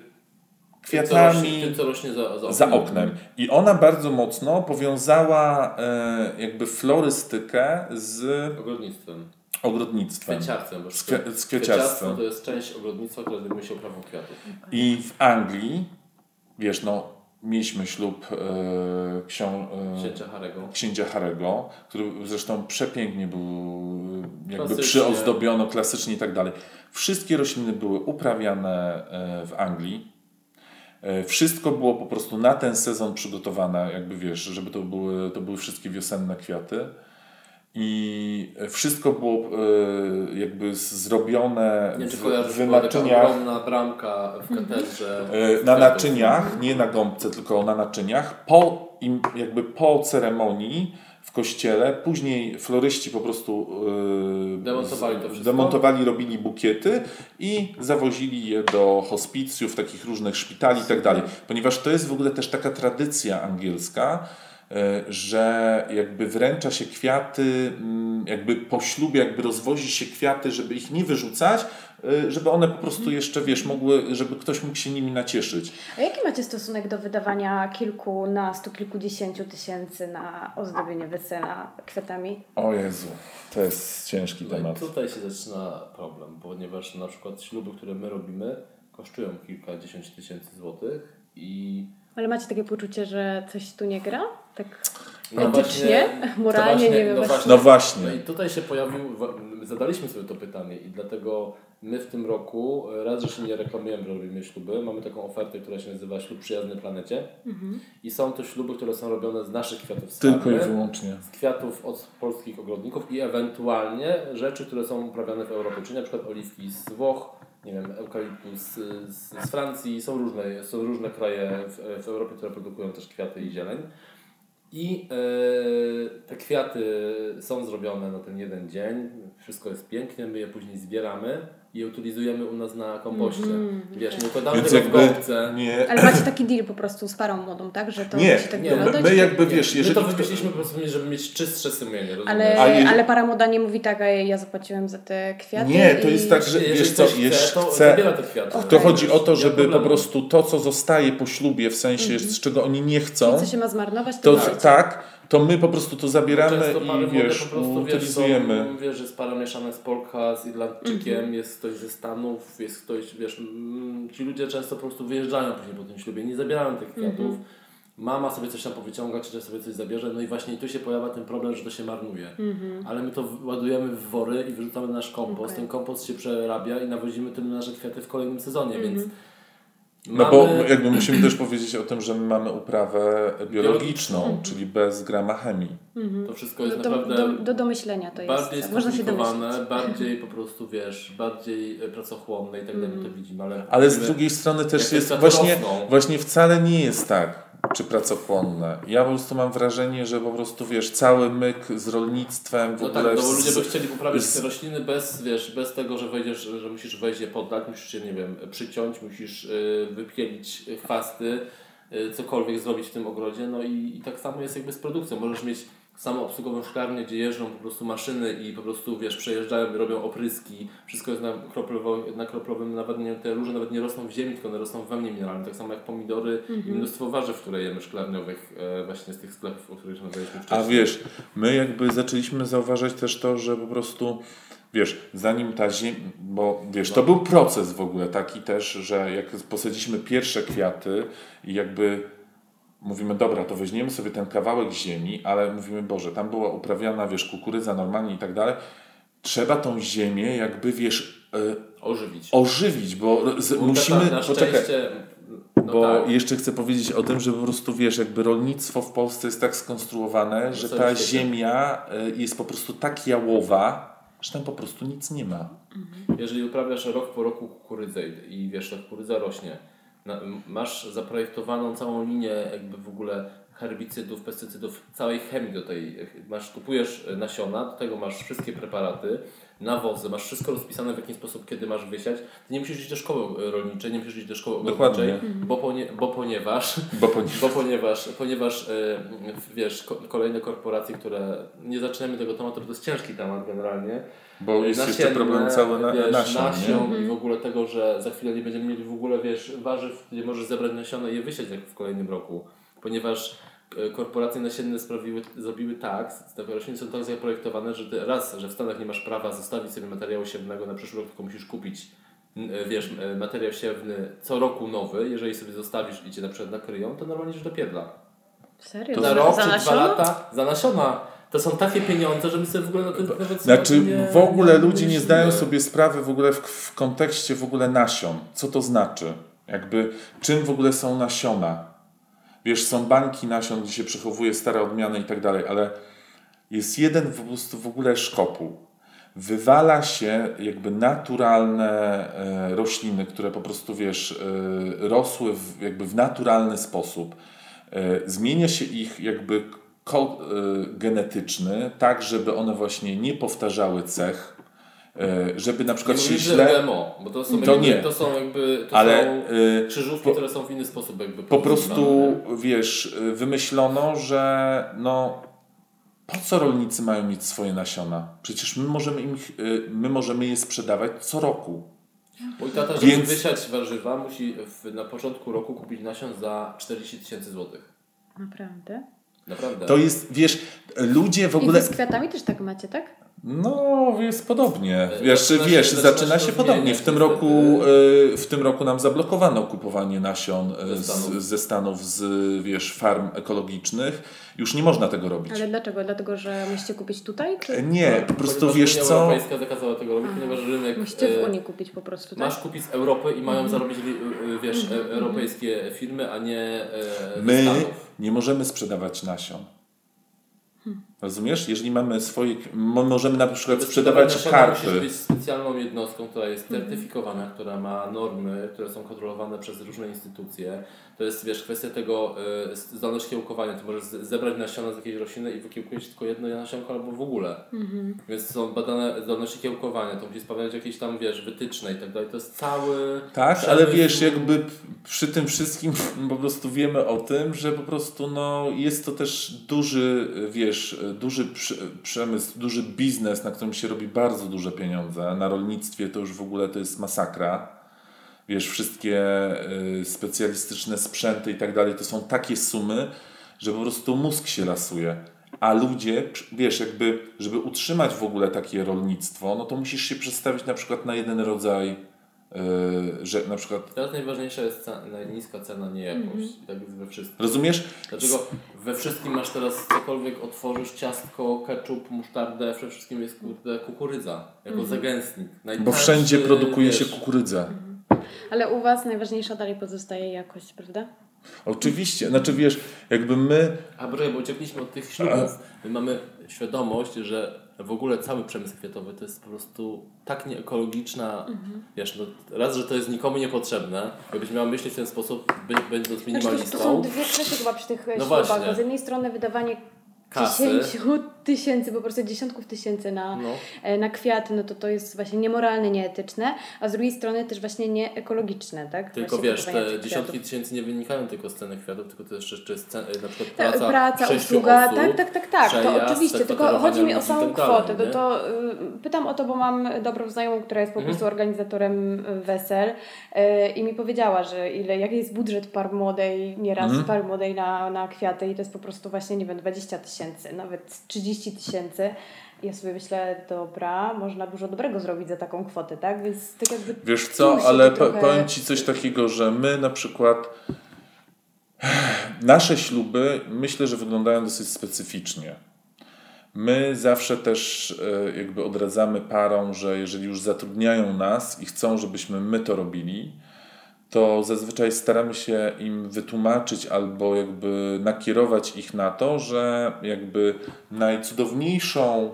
kwiatami tym, co rośnie, tym, co rośnie za, za, oknem. za, oknem. I ona bardzo mocno powiązała e, jakby florystykę z ogrodnictwem ogrodnictwem. Kwieciarstwem. Bo z, kwie, z kwieciarstwem. to jest część ogrodnictwa, która zajmuje się uprawą kwiatów. I w Anglii, wiesz, no, mieliśmy ślub e, ksią, e, księcia Harego. księcia Harego, który zresztą przepięknie był jakby klasycznie. przyozdobiono klasycznie i tak dalej. Wszystkie rośliny były uprawiane e, w Anglii. E, wszystko było po prostu na ten sezon przygotowane, jakby wiesz, żeby to były, to były wszystkie wiosenne kwiaty i wszystko było e, jakby zrobione nie, w, w naczyniach. ogromna bramka w katedrze. E, na naczyniach, nie na gąbce, tylko na naczyniach. Po, jakby po ceremonii w kościele, później floryści po prostu yy, demontowali, demontowali, robili bukiety i zawozili je do hospicjów, takich różnych szpitali i tak dalej. Ponieważ to jest w ogóle też taka tradycja angielska, E, że jakby wręcza się kwiaty, mm, jakby po ślubie jakby rozwozi się kwiaty, żeby ich nie wyrzucać, żeby one po prostu jeszcze, wiesz, mogły, żeby ktoś mógł się nimi nacieszyć. A jaki macie stosunek do wydawania kilkunastu, kilkudziesięciu tysięcy na ozdobienie wesela kwiatami? O Jezu, to jest ciężki no temat. tutaj się zaczyna problem, ponieważ na przykład śluby, które my robimy, kosztują kilkadziesiąt tysięcy złotych i ale macie takie poczucie, że coś tu nie gra? Tak no etycznie, właśnie, moralnie, właśnie, nie wiem. No właśnie. No właśnie. No i tutaj się pojawił, zadaliśmy sobie to pytanie i dlatego my w tym roku, raz, że się nie reklamujemy, że robimy śluby, mamy taką ofertę, która się nazywa Ślub Przyjazny Planecie mhm. i są to śluby, które są robione z naszych kwiatów z Tylko i wyłącznie. Z kwiatów od polskich ogrodników i ewentualnie rzeczy, które są uprawiane w Europie, czyli na przykład oliwki z Włoch, nie wiem, eukaliptus z, z, Francji, są różne, są różne kraje w, w Europie, które produkują też kwiaty i zieleń. I e, te kwiaty są zrobione na ten jeden dzień, wszystko jest pięknie, my je później zbieramy i utylizujemy u nas na kompoście. Mm, Wiesz, nie podamy tego jakby, w gąbce. Nie. Ale macie taki deal po prostu z parą młodą, tak? Że to nie, musi tak nie? My, my jakby, wiesz, jeżeli... My to wymyśliliśmy po prostu, żeby mieć czystsze sumienie, ale, ale, ale para młoda nie mówi tak, a ja zapłaciłem za te kwiaty Nie, to jest tak, że wiesz co, chce, to chce, te kwiaty. Okay. To chodzi o to, żeby po prostu to, co zostaje po ślubie, w sensie, mm -hmm. z czego oni nie chcą... Co się ma zmarnować, to, to tak, to my po prostu to zabieramy i wiesz, po prostu, utylizujemy. Wiesz, wiesz, jest para mieszana z Polka, z Irlandczykiem, mm -hmm. jest ktoś ze Stanów, jest ktoś, wiesz, mm, ci ludzie często po prostu wyjeżdżają później po tym ślubie, nie zabierają tych kwiatów. Mm -hmm. Mama sobie coś tam powyciąga, czy też sobie coś zabierze, no i właśnie tu się pojawia ten problem, że to się marnuje. Mm -hmm. Ale my to ładujemy w wory i wyrzucamy nasz kompost. Okay. Ten kompost się przerabia i nawozimy tym nasze kwiaty w kolejnym sezonie, więc no bo jakby musimy też powiedzieć o tym, że my mamy uprawę biologiczną, mhm. czyli bez grama chemii. Mhm. To wszystko jest do, naprawdę... Do, do, domyślenia to jest. Bardziej Można się bardziej po prostu, wiesz, bardziej pracochłonne i tak dalej, mhm. to widzimy. Ale, ale z drugiej strony też jest właśnie, właśnie wcale nie jest tak czy pracochłonne. Ja po prostu mam wrażenie, że po prostu wiesz, cały myk z rolnictwem w no ogóle. Tak, no bo ludzie by chcieli uprawiać z... te rośliny bez, wiesz, bez tego, że wejdziesz, że musisz wejść je poddać, musisz się, nie wiem, przyciąć, musisz y, wypielić chwasty, y, cokolwiek zrobić w tym ogrodzie. No i, i tak samo jest jakby z produkcją. Możesz mieć samoobsługową szklarnię, gdzie jeżdżą po prostu maszyny i po prostu, wiesz, przejeżdżają, robią opryski, wszystko jest na, kroplowo, na kroplowym nawadnianiu, te róże nawet nie rosną w ziemi, tylko one rosną w wełnie mineralnej, tak samo jak pomidory i mnóstwo warzyw, które jemy szklarniowych e, właśnie z tych sklepów, o których rozmawialiśmy wcześniej. A wiesz, my jakby zaczęliśmy zauważać też to, że po prostu, wiesz, zanim ta ziemia, bo wiesz, to był proces w ogóle taki też, że jak posadziliśmy pierwsze kwiaty i jakby mówimy, dobra, to weźmiemy sobie ten kawałek ziemi, ale mówimy, Boże, tam była uprawiana, wiesz, kukurydza normalnie i tak dalej, trzeba tą ziemię jakby, wiesz, e, Ożywić. ożywić, bo z, Bo musimy, na poczekaj, szczęście, no bo tak. jeszcze chcę powiedzieć o tym, że po prostu wiesz, jakby rolnictwo w Polsce jest tak skonstruowane, że całym ta ziemia y, jest po prostu tak jałowa, że tam po prostu nic nie ma. Jeżeli uprawiasz rok po roku kukurydzę i, i wiesz, ta kukurydza rośnie, masz zaprojektowaną całą linię jakby w ogóle herbicydów, pestycydów, całej chemii do tej, masz, kupujesz nasiona, do tego masz wszystkie preparaty, nawozy, masz wszystko rozpisane w jaki sposób, kiedy masz wysiać. Ty nie musisz iść do szkoły e, rolniczej, nie musisz iść do szkoły Dokładnie. ogrodniczej, bo, ponie, bo ponieważ Bo ponieważ bo ponieważ, ponieważ e, wiesz, ko- kolejne korporacje, które nie zaczynamy tego tematu, bo to jest ciężki temat generalnie. Bo jest jeszcze Nasienne, problem cały na, wiesz, nasion, nasion nie? i w ogóle tego, że za chwilę nie będziemy mieli w ogóle wiesz, warzyw, gdzie możesz zebrać nasiona i je wysiać jak w kolejnym roku. Ponieważ e, korporacje nasienne sprawiły, zrobiły tak, te rośliny są tak zaprojektowane, że ty, raz, że w Stanach nie masz prawa zostawić sobie materiału siewnego na przyszły rok, tylko musisz kupić e, wiesz, e, materiał siewny co roku nowy, jeżeli sobie zostawisz i cię na przykład nakryją, to normalnie już dopierdla. Serio? To Za- rok czy dwa lata za nasiona. To są takie pieniądze, że my sobie w ogóle na tym nawet Znaczy nie- w ogóle nie ludzie nie zdają sobie sprawy w ogóle w, w kontekście w ogóle nasion. Co to znaczy? Jakby czym w ogóle są nasiona? Wiesz, są banki nasion, gdzie się przechowuje stare odmiany i tak dalej, ale jest jeden po prostu w ogóle szkopuł. Wywala się jakby naturalne e, rośliny, które po prostu wiesz, e, rosły w, jakby w naturalny sposób. E, zmienia się ich jakby kod genetyczny, tak żeby one właśnie nie powtarzały cech, żeby na przykład Nie się źle. GMO, bo to są, To jakby, nie. to są jakby to Ale są e, krzyżówki, po- które są w inny sposób jakby po prostu, wiesz, y, wymyślono, że no, po co rolnicy mają mieć swoje nasiona? Przecież my możemy, im, my możemy je sprzedawać co roku. Mój tata, żeby Więc- wysiać warzywa, musi w, na początku roku kupić nasion za 40 tysięcy złotych. Naprawdę? Naprawdę. To jest, wiesz, ludzie w I ogóle... wy z kwiatami też tak macie, tak? No, jest podobnie. E, Wiesz, zaczyna się- wiesz, zaczyna zaczyna się się podobnie. W tym roku, y, w tym roku nam zablokowano kupowanie nasion y, z, Stanów. ze Stanów, z, wiesz, farm ekologicznych. Już nie można tego robić. Ale dlaczego? Dlatego, że musicie kupić tutaj? Czy Nie, po prostu wiesz Unia co... Europejska zakazała tego robić, ponieważ rynek... musicie w e, Unii kupić po prostu, tak? Masz kupić z Europy i mają zarobić, li- y, wiesz, e, europejskie firmy, a nie e, My Stanów. nie możemy sprzedawać nasion. Rozumiesz? Jeżeli mamy swoje. mo- Możemy na przykład Żeby sprzedawać nasiona Musisz karpy. być specjalną jednostką, która jest certyfikowana, która ma normy, które są kontrolowane przez różne instytucje. To jest, wiesz, kwestia tego y, zdolność kiełkowania. Ty możesz zebrać nasiona z jakiejś rośliny i wykiełkujesz tylko jedno nasionko albo w ogóle. Więc są badane zdolności kiełkowania, to musi spełniać jakieś tam, wiesz, wytyczne i tak dalej. To jest cały Tak, przemysł. ale wiesz, jakby przy tym wszystkim po prostu wiemy o tym, że po prostu no, jest to też duży, wiesz, duży przemysł, duży biznes, na którym się robi bardzo duże pieniądze. Na rolnictwie to już w ogóle to jest masakra. Wiesz, wszystkie y, specjalistyczne sprzęty i tak dalej, to są takie sumy, że po prostu mózg się lasuje. A ludzie, wiesz, jakby, żeby utrzymać w ogóle takie rolnictwo, no to musisz się przestawić na przykład na jeden rodzaj, y, że na przykład, Teraz najważniejsza jest cena, niska cena, nie jakość. Mhm. I tak jest we wszystkim. rozumiesz? Dlaczego we wszystkim masz teraz cokolwiek otworzysz, ciastko, ketchup, musztardę, we wszystkim jest kurde, kukurydza jako zagęstnik. Bo wszędzie produkuje się wiesz, kukurydza. Ale u Was najważniejsza dalej pozostaje jakość, prawda? Oczywiście, znaczy wiesz, jakby my, A broń, bo uciekliśmy od tych ślubów. My mamy świadomość, że w ogóle cały przemysł kwiatowy to jest po prostu tak nieekologiczna, wiesz, no, raz, że to jest nikomu niepotrzebne, jakbyś miała myśleć w ten sposób, by, będąc Znaczy, to, to są minimalistą, dwie kwestie chyba przy tych No ślubach, właśnie. z jednej strony wydawanie Kasy. 10 tysięcy, po prostu dziesiątków tysięcy na, No. e, na kwiaty, no to to jest właśnie niemoralne, nieetyczne, a z drugiej strony też właśnie nieekologiczne, tak? Tylko Właśnie wiesz, te dziesiątki kwiatów. tysięcy nie wynikają tylko z ceny kwiatów, tylko to jeszcze jest cen, na przykład Ta- praca, Praca, sześciu usługa, osób, tak, tak, tak, tak, to przejazd, oczywiście, tylko chodzi mi o samą tak dalej, kwotę, to, nie? to y, pytam o to, bo mam dobrą znajomą, która jest po Mhm. prostu organizatorem y, wesel y, i mi powiedziała, że ile, jaki jest budżet par młodej, nieraz Mhm. par młodej na, na kwiaty i to jest po prostu właśnie, nie wiem, 20 tysięcy, nawet 30 tysięcy. Ja sobie myślę, dobra, można dużo dobrego zrobić za taką kwotę, tak? Więc tak jakby Wiesz co, ale po, trochę- powiem Ci coś takiego, że my na przykład nasze śluby myślę, że wyglądają dosyć specyficznie. My zawsze też e, jakby odradzamy parom, że jeżeli już zatrudniają nas i chcą, żebyśmy my to robili, to zazwyczaj staramy się im wytłumaczyć albo jakby nakierować ich na to, że jakby najcudowniejszą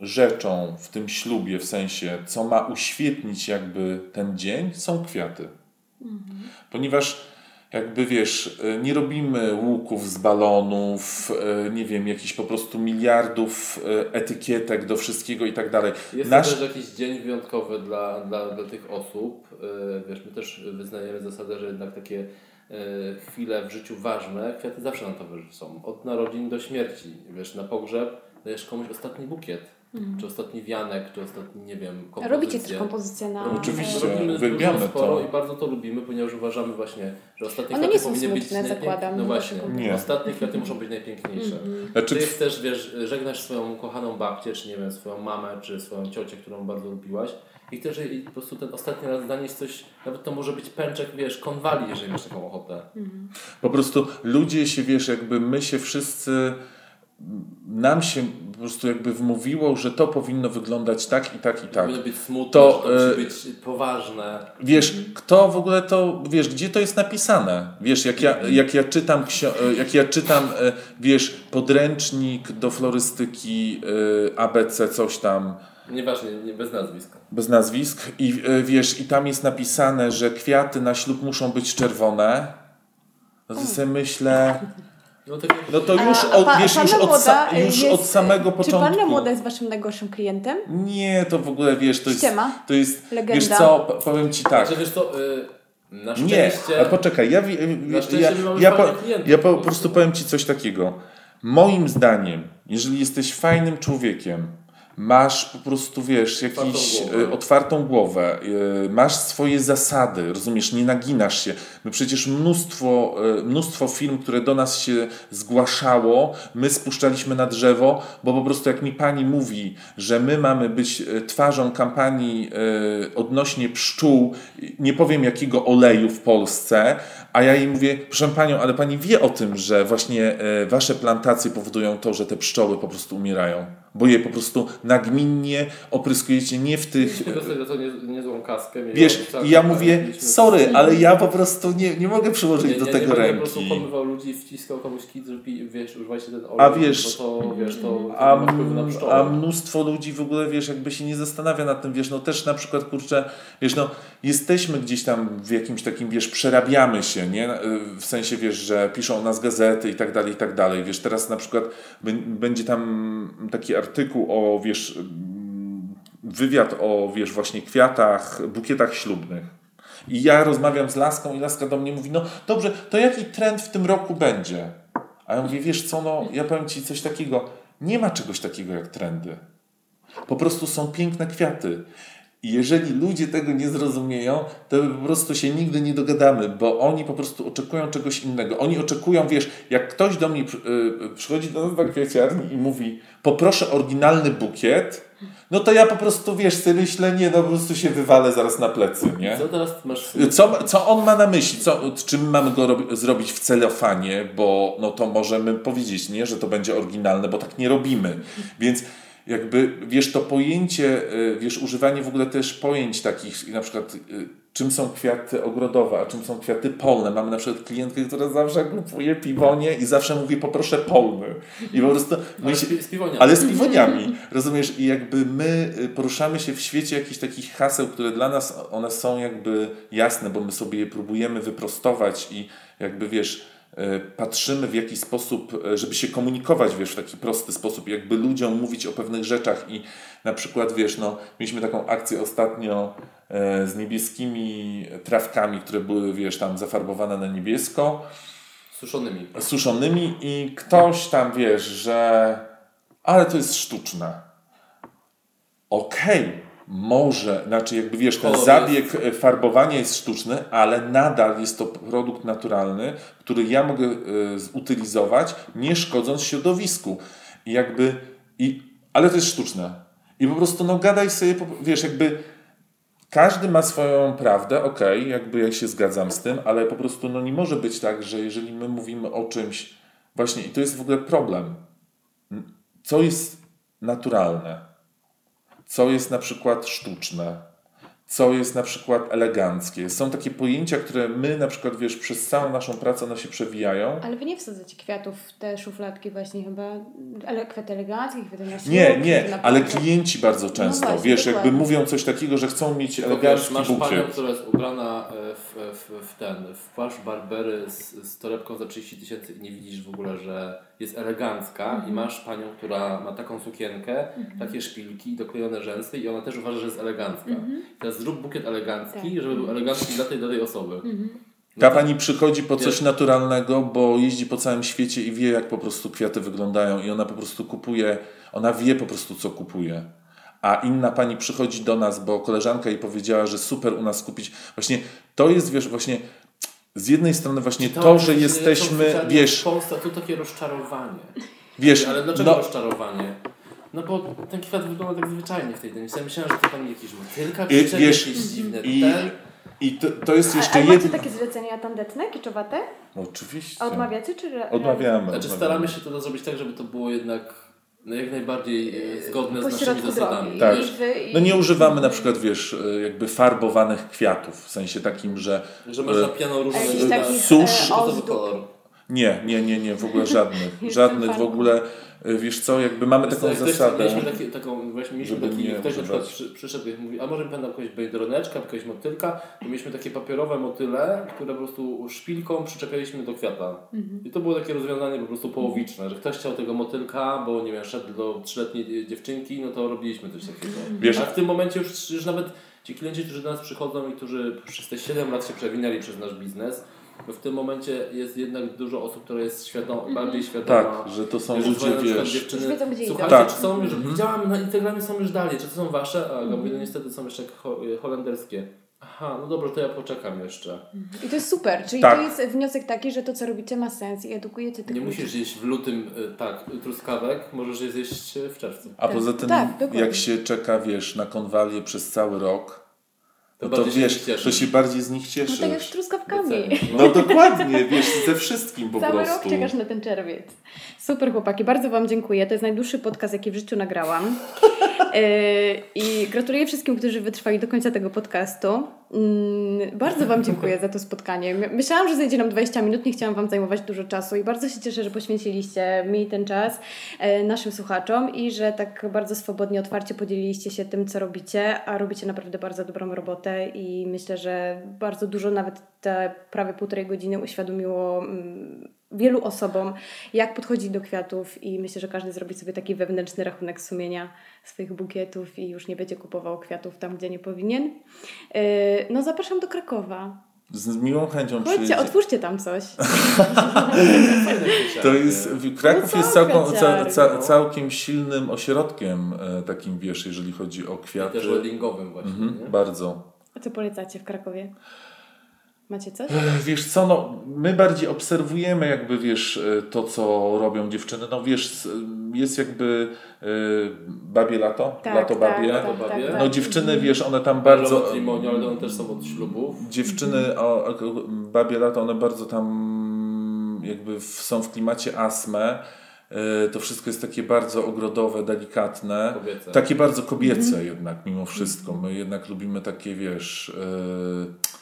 rzeczą w tym ślubie, w sensie co ma uświetnić jakby ten dzień, są kwiaty. Ponieważ jakby wiesz, y, nie robimy łuków z balonów, y, nie wiem, jakichś po prostu miliardów y, etykietek do wszystkiego i tak dalej. Jest Nasz- to też jakiś dzień wyjątkowy dla, dla, dla tych osób. Wiesz, my też wyznajemy zasadę, że jednak takie chwile w życiu ważne, kwiaty zawsze nam towarzyszą. Od narodzin do śmierci. Wiesz, na pogrzeb dajesz komuś ostatni bukiet, czy ostatni wianek, czy ostatni, nie wiem, kompozycję. Mhm. robicie też kompozycję na... Oczywiście. Robimy uwielbiamy dużo, sporo to. i bardzo to lubimy, ponieważ uważamy właśnie, że ostatnie One kwiaty nie powinny być smutne, najpięk- zakładam, No właśnie, Nie. ostatnie kwiaty muszą być najpiękniejsze. Znaczy, Ty jest też, wiesz, żegnasz swoją kochaną babcię, czy nie wiem, swoją mamę, czy swoją ciocię, którą bardzo lubiłaś i chcesz jej po prostu ten ostatni raz zanieść coś, nawet to może być pęczek, wiesz, konwali, jeżeli masz taką ochotę. Po prostu ludzie się, wiesz, jakby my się wszyscy, nam się po prostu jakby wmówiło, że to powinno wyglądać tak i tak i tak. Powinno być smutne, To, to e, musi być poważne. Wiesz, kto w ogóle to, wiesz, gdzie to jest napisane? Wiesz, jak ja, jak ja czytam, ksio- jak ja czytam, e, wiesz, podręcznik do florystyki e, ABC, coś tam, Nieważne, nie, bez nazwisk. bez nazwisk i e, wiesz, i tam jest napisane, że kwiaty na ślub muszą być czerwone, no to sobie myślę, No, jak, no to już, od, pa- wiesz, już, od, sa, już jest- od samego Czy początku. panna młoda jest waszym najgorszym klientem? Nie, to w ogóle, wiesz, to jest, Ściema? to jest, Legenda? wiesz co, po- powiem Ci tak. Znaczy, wiesz co, y, na Nie, szczęście... a poczekaj, ja, ja, mamy ja, po, ja po po prostu. powiem Ci coś takiego. Moim zdaniem, jeżeli jesteś fajnym człowiekiem, masz po prostu, wiesz, jakiś Otwartą głowę. e, otwartą głowę, e, masz swoje zasady, rozumiesz, nie naginasz się. My przecież mnóstwo, e, mnóstwo film, które do nas się zgłaszało, my spuszczaliśmy na drzewo, bo po prostu jak mi pani mówi, że my mamy być twarzą kampanii odnośnie pszczół, nie powiem jakiego oleju w Polsce, a ja jej mówię, proszę panią, ale pani wie o tym, że właśnie wasze plantacje powodują to, że te pszczoły po prostu umierają. Bo je po prostu nagminnie opryskujecie nie w tych. Co nie, niezłą kaskę. Wiesz, i ja mówię, sorry, ale ja po prostu nie, nie mogę przyłożyć Nie, do nie, tego nie będę po prostu ręki. pomywał ludzi i wciskał komuś kit, wiesz, używajcie ten olej, A wiesz- to, wiesz, to, to A, na pszczoły. a mnóstwo ludzi w ogóle, wiesz, jakby się nie zastanawia nad tym, wiesz, no też na przykład, kurczę, wiesz, no jesteśmy gdzieś tam w jakimś takim, wiesz, przerabiamy się, nie? W sensie, wiesz, że piszą o nas gazety i tak dalej, i tak dalej. Wiesz, teraz na przykład będzie tam taki artykuł o, wiesz, mm, wywiad o, wiesz, właśnie kwiatach, bukietach ślubnych. I ja rozmawiam z Laską i Laska do mnie mówi, no dobrze, to jaki trend w tym roku będzie? A ja mówię, wiesz co, no ja powiem Ci coś takiego, nie ma czegoś takiego jak trendy. Po prostu są piękne kwiaty. I jeżeli ludzie tego nie zrozumieją, to po prostu się nigdy nie dogadamy, bo oni po prostu oczekują czegoś innego. Oni oczekują, wiesz, jak ktoś do mnie y, y, przychodzi do nas do kwiaciarni i mówi, poproszę oryginalny bukiet, no to ja po prostu, wiesz, sobie myślę, nie, no po prostu się wywalę zaraz na plecy, nie? Co teraz masz... Co, co on ma na myśli? Co, czy my mamy go robi, zrobić w celofanie, bo no to możemy powiedzieć, nie, że to będzie oryginalne, bo tak nie robimy. Więc jakby, wiesz, to pojęcie, y, wiesz, używanie w ogóle też pojęć takich, na przykład y, czym są kwiaty ogrodowe, a czym są kwiaty polne. Mamy na przykład klientkę, która zawsze kupuje piwonie i zawsze mówi poproszę polny. I po prostu my Ale się, z piwoniami. ale z piwoniami, rozumiesz? I jakby my y, poruszamy się w świecie jakichś takich haseł, które dla nas, one są jakby jasne, bo my sobie je próbujemy wyprostować i jakby wiesz, e, patrzymy w jaki sposób, e, żeby się komunikować, wiesz, w taki prosty sposób, jakby ludziom mówić o pewnych rzeczach i na przykład, wiesz, no, mieliśmy taką akcję ostatnio e, z niebieskimi trawkami, które były, wiesz, tam zafarbowane na niebiesko. Suszonymi. Suszonymi i ktoś tam, wiesz, że ale to jest sztuczne. Okej, okay może, znaczy jakby wiesz, ten zabieg jest... farbowania jest sztuczny, ale nadal jest to produkt naturalny, który ja mogę y, zutylizować, nie szkodząc środowisku. I jakby, i, ale to jest sztuczne. I po prostu no gadaj sobie, wiesz, jakby każdy ma swoją prawdę, okej, okay, jakby ja się zgadzam z tym, ale po prostu no nie może być tak, że jeżeli my mówimy o czymś, właśnie, i to jest w ogóle problem, co jest naturalne, co jest na przykład sztuczne, co jest na przykład eleganckie. Są takie pojęcia, które my na przykład, wiesz, przez całą naszą pracę one się przewijają. Ale wy nie wsadzacie kwiatów w te szufladki właśnie chyba, ale kwiaty eleganckie, kwiaty na ślub, Nie, nie, ale klienci bardzo no często, no właśnie, wiesz, dokładnie. jakby mówią coś takiego, że chcą mieć elegancki masz bukiet. panią, która jest ubrana e, w, w, w ten, w płaszcz Barbery z, z torebką za 30 tysięcy i nie widzisz w ogóle, że jest elegancka mhm. i masz panią, która ma taką sukienkę, mhm. takie szpilki, doklejone rzęsy i ona też uważa, że jest elegancka. Mhm. Teraz zrób bukiet elegancki, tak. żeby był elegancki dla tej, dla tej osoby. Mhm. No Ta pani przychodzi po coś naturalnego, bo jeździ po całym świecie i wie, jak po prostu kwiaty wyglądają, i ona po prostu kupuje, ona wie po prostu, co kupuje. A inna pani przychodzi do nas, bo koleżanka jej powiedziała, że super u nas kupić. Właśnie to jest, wiesz, właśnie z jednej strony właśnie to, to że jesteśmy, wiesz... W Polsce to takie rozczarowanie. Wiesz, Ale dlaczego no, rozczarowanie? No bo ten kwiat wygląda tak zwyczajnie w tej denisie. Ja myślałem, że to tam jakiś motylka przyczep, wiesz, jakieś dziwne i, ten. I to, to jest jeszcze jedno... A, macie takie zlecenia tandetne, kiczowate? Oczywiście. A odmawiacie czy... Odmawiamy. Znaczy staramy się to zrobić tak, żeby to było jednak no jak najbardziej e, zgodne z naszymi zasadami. Tak. No nie używamy na przykład, wiesz, e, jakby farbowanych kwiatów, w sensie takim, że... Że masz na piano różne... Susz... Nie, nie, nie, nie, w ogóle żadnych. żadnych w ogóle wiesz co, jakby mamy taką ktoś, zasadę. Mieliśmy taki, taką, właśnie mieliśmy taki, ktoś na przykład przy, przyszedł i mówi, a może będę jakąś bejdroneczka, jakiegoś motylka, to mieliśmy takie papierowe motyle, które po prostu szpilką przyczepialiśmy do kwiata. Mhm. I to było takie rozwiązanie po prostu połowiczne, że ktoś chciał tego motylka, bo nie wiem, szedł do trzyletniej dziewczynki, no to robiliśmy coś takiego. Wiesz, a w tym momencie już, już nawet ci klienci, którzy do nas przychodzą i którzy przez te 7 lat się przewinęli przez nasz biznes, bo w tym momencie jest jednak dużo osób, które jest świadom, mm -hmm. bardziej świadoma. Tak, że to są ludzie, wiesz... Dziewczyny, wiedzą, gdzie Słuchajcie, tak. czy są już, mm -hmm. widziałam na Instagramie są już dalej, czy to są wasze? A mm -hmm. no niestety są jeszcze ho holenderskie. Aha, no dobrze, to ja poczekam jeszcze. I to jest super, czyli tak. to jest wniosek taki, że to co robicie ma sens i edukujecie tych Nie ludzi. musisz jeść w lutym, y, tak, truskawek, możesz je zjeść w czerwcu. A tak. poza tym, tak, jak się czeka, wiesz, na konwalię przez cały rok, to, no to wiesz, to się bardziej z nich cieszy. No tak jak z truskawkami. No dokładnie, wiesz, ze wszystkim po Cały prostu. Cały rok czekasz na ten czerwiec. Super chłopaki, bardzo Wam dziękuję. To jest najdłuższy podcast, jaki w życiu nagrałam. Yy, I gratuluję wszystkim, którzy wytrwali do końca tego podcastu. Yy, bardzo Wam dziękuję za to spotkanie. Myślałam, że zejdzie nam 20 minut, nie chciałam Wam zajmować dużo czasu i bardzo się cieszę, że poświęciliście mi ten czas, yy, naszym słuchaczom i że tak bardzo swobodnie, otwarcie podzieliliście się tym, co robicie, a robicie naprawdę bardzo dobrą robotę i myślę, że bardzo dużo, nawet te prawie półtorej godziny uświadomiło mm, wielu osobom, jak podchodzić do kwiatów i myślę, że każdy zrobi sobie taki wewnętrzny rachunek sumienia swoich bukietów i już nie będzie kupował kwiatów tam, gdzie nie powinien. Yy, no zapraszam do Krakowa. Z miłą chęcią Chodźcie, otwórzcie tam coś. to jest, Kraków no jest całkiem, ca, ca, całkiem silnym ośrodkiem e, takim, wiesz, jeżeli chodzi o kwiaty. I też weddingowym właśnie. Mhm, bardzo. A co polecacie w Krakowie? Macie coś? Wiesz co, no, my bardziej obserwujemy jakby, wiesz, e, to co robią dziewczyny. No wiesz, jest jakby y, babie lato, tak, lato tak, babie. Tak, tak, tak, no dziewczyny, wiesz, one tam bardzo... Matrimoniu, ale one też są od ślubów. Dziewczyny, o, babie lato, one bardzo tam jakby w, są w klimacie astmę. Y, to wszystko jest takie bardzo ogrodowe, delikatne. Kobiece. Takie bardzo kobiece mhm. jednak mimo wszystko. My jednak lubimy takie, wiesz... Y,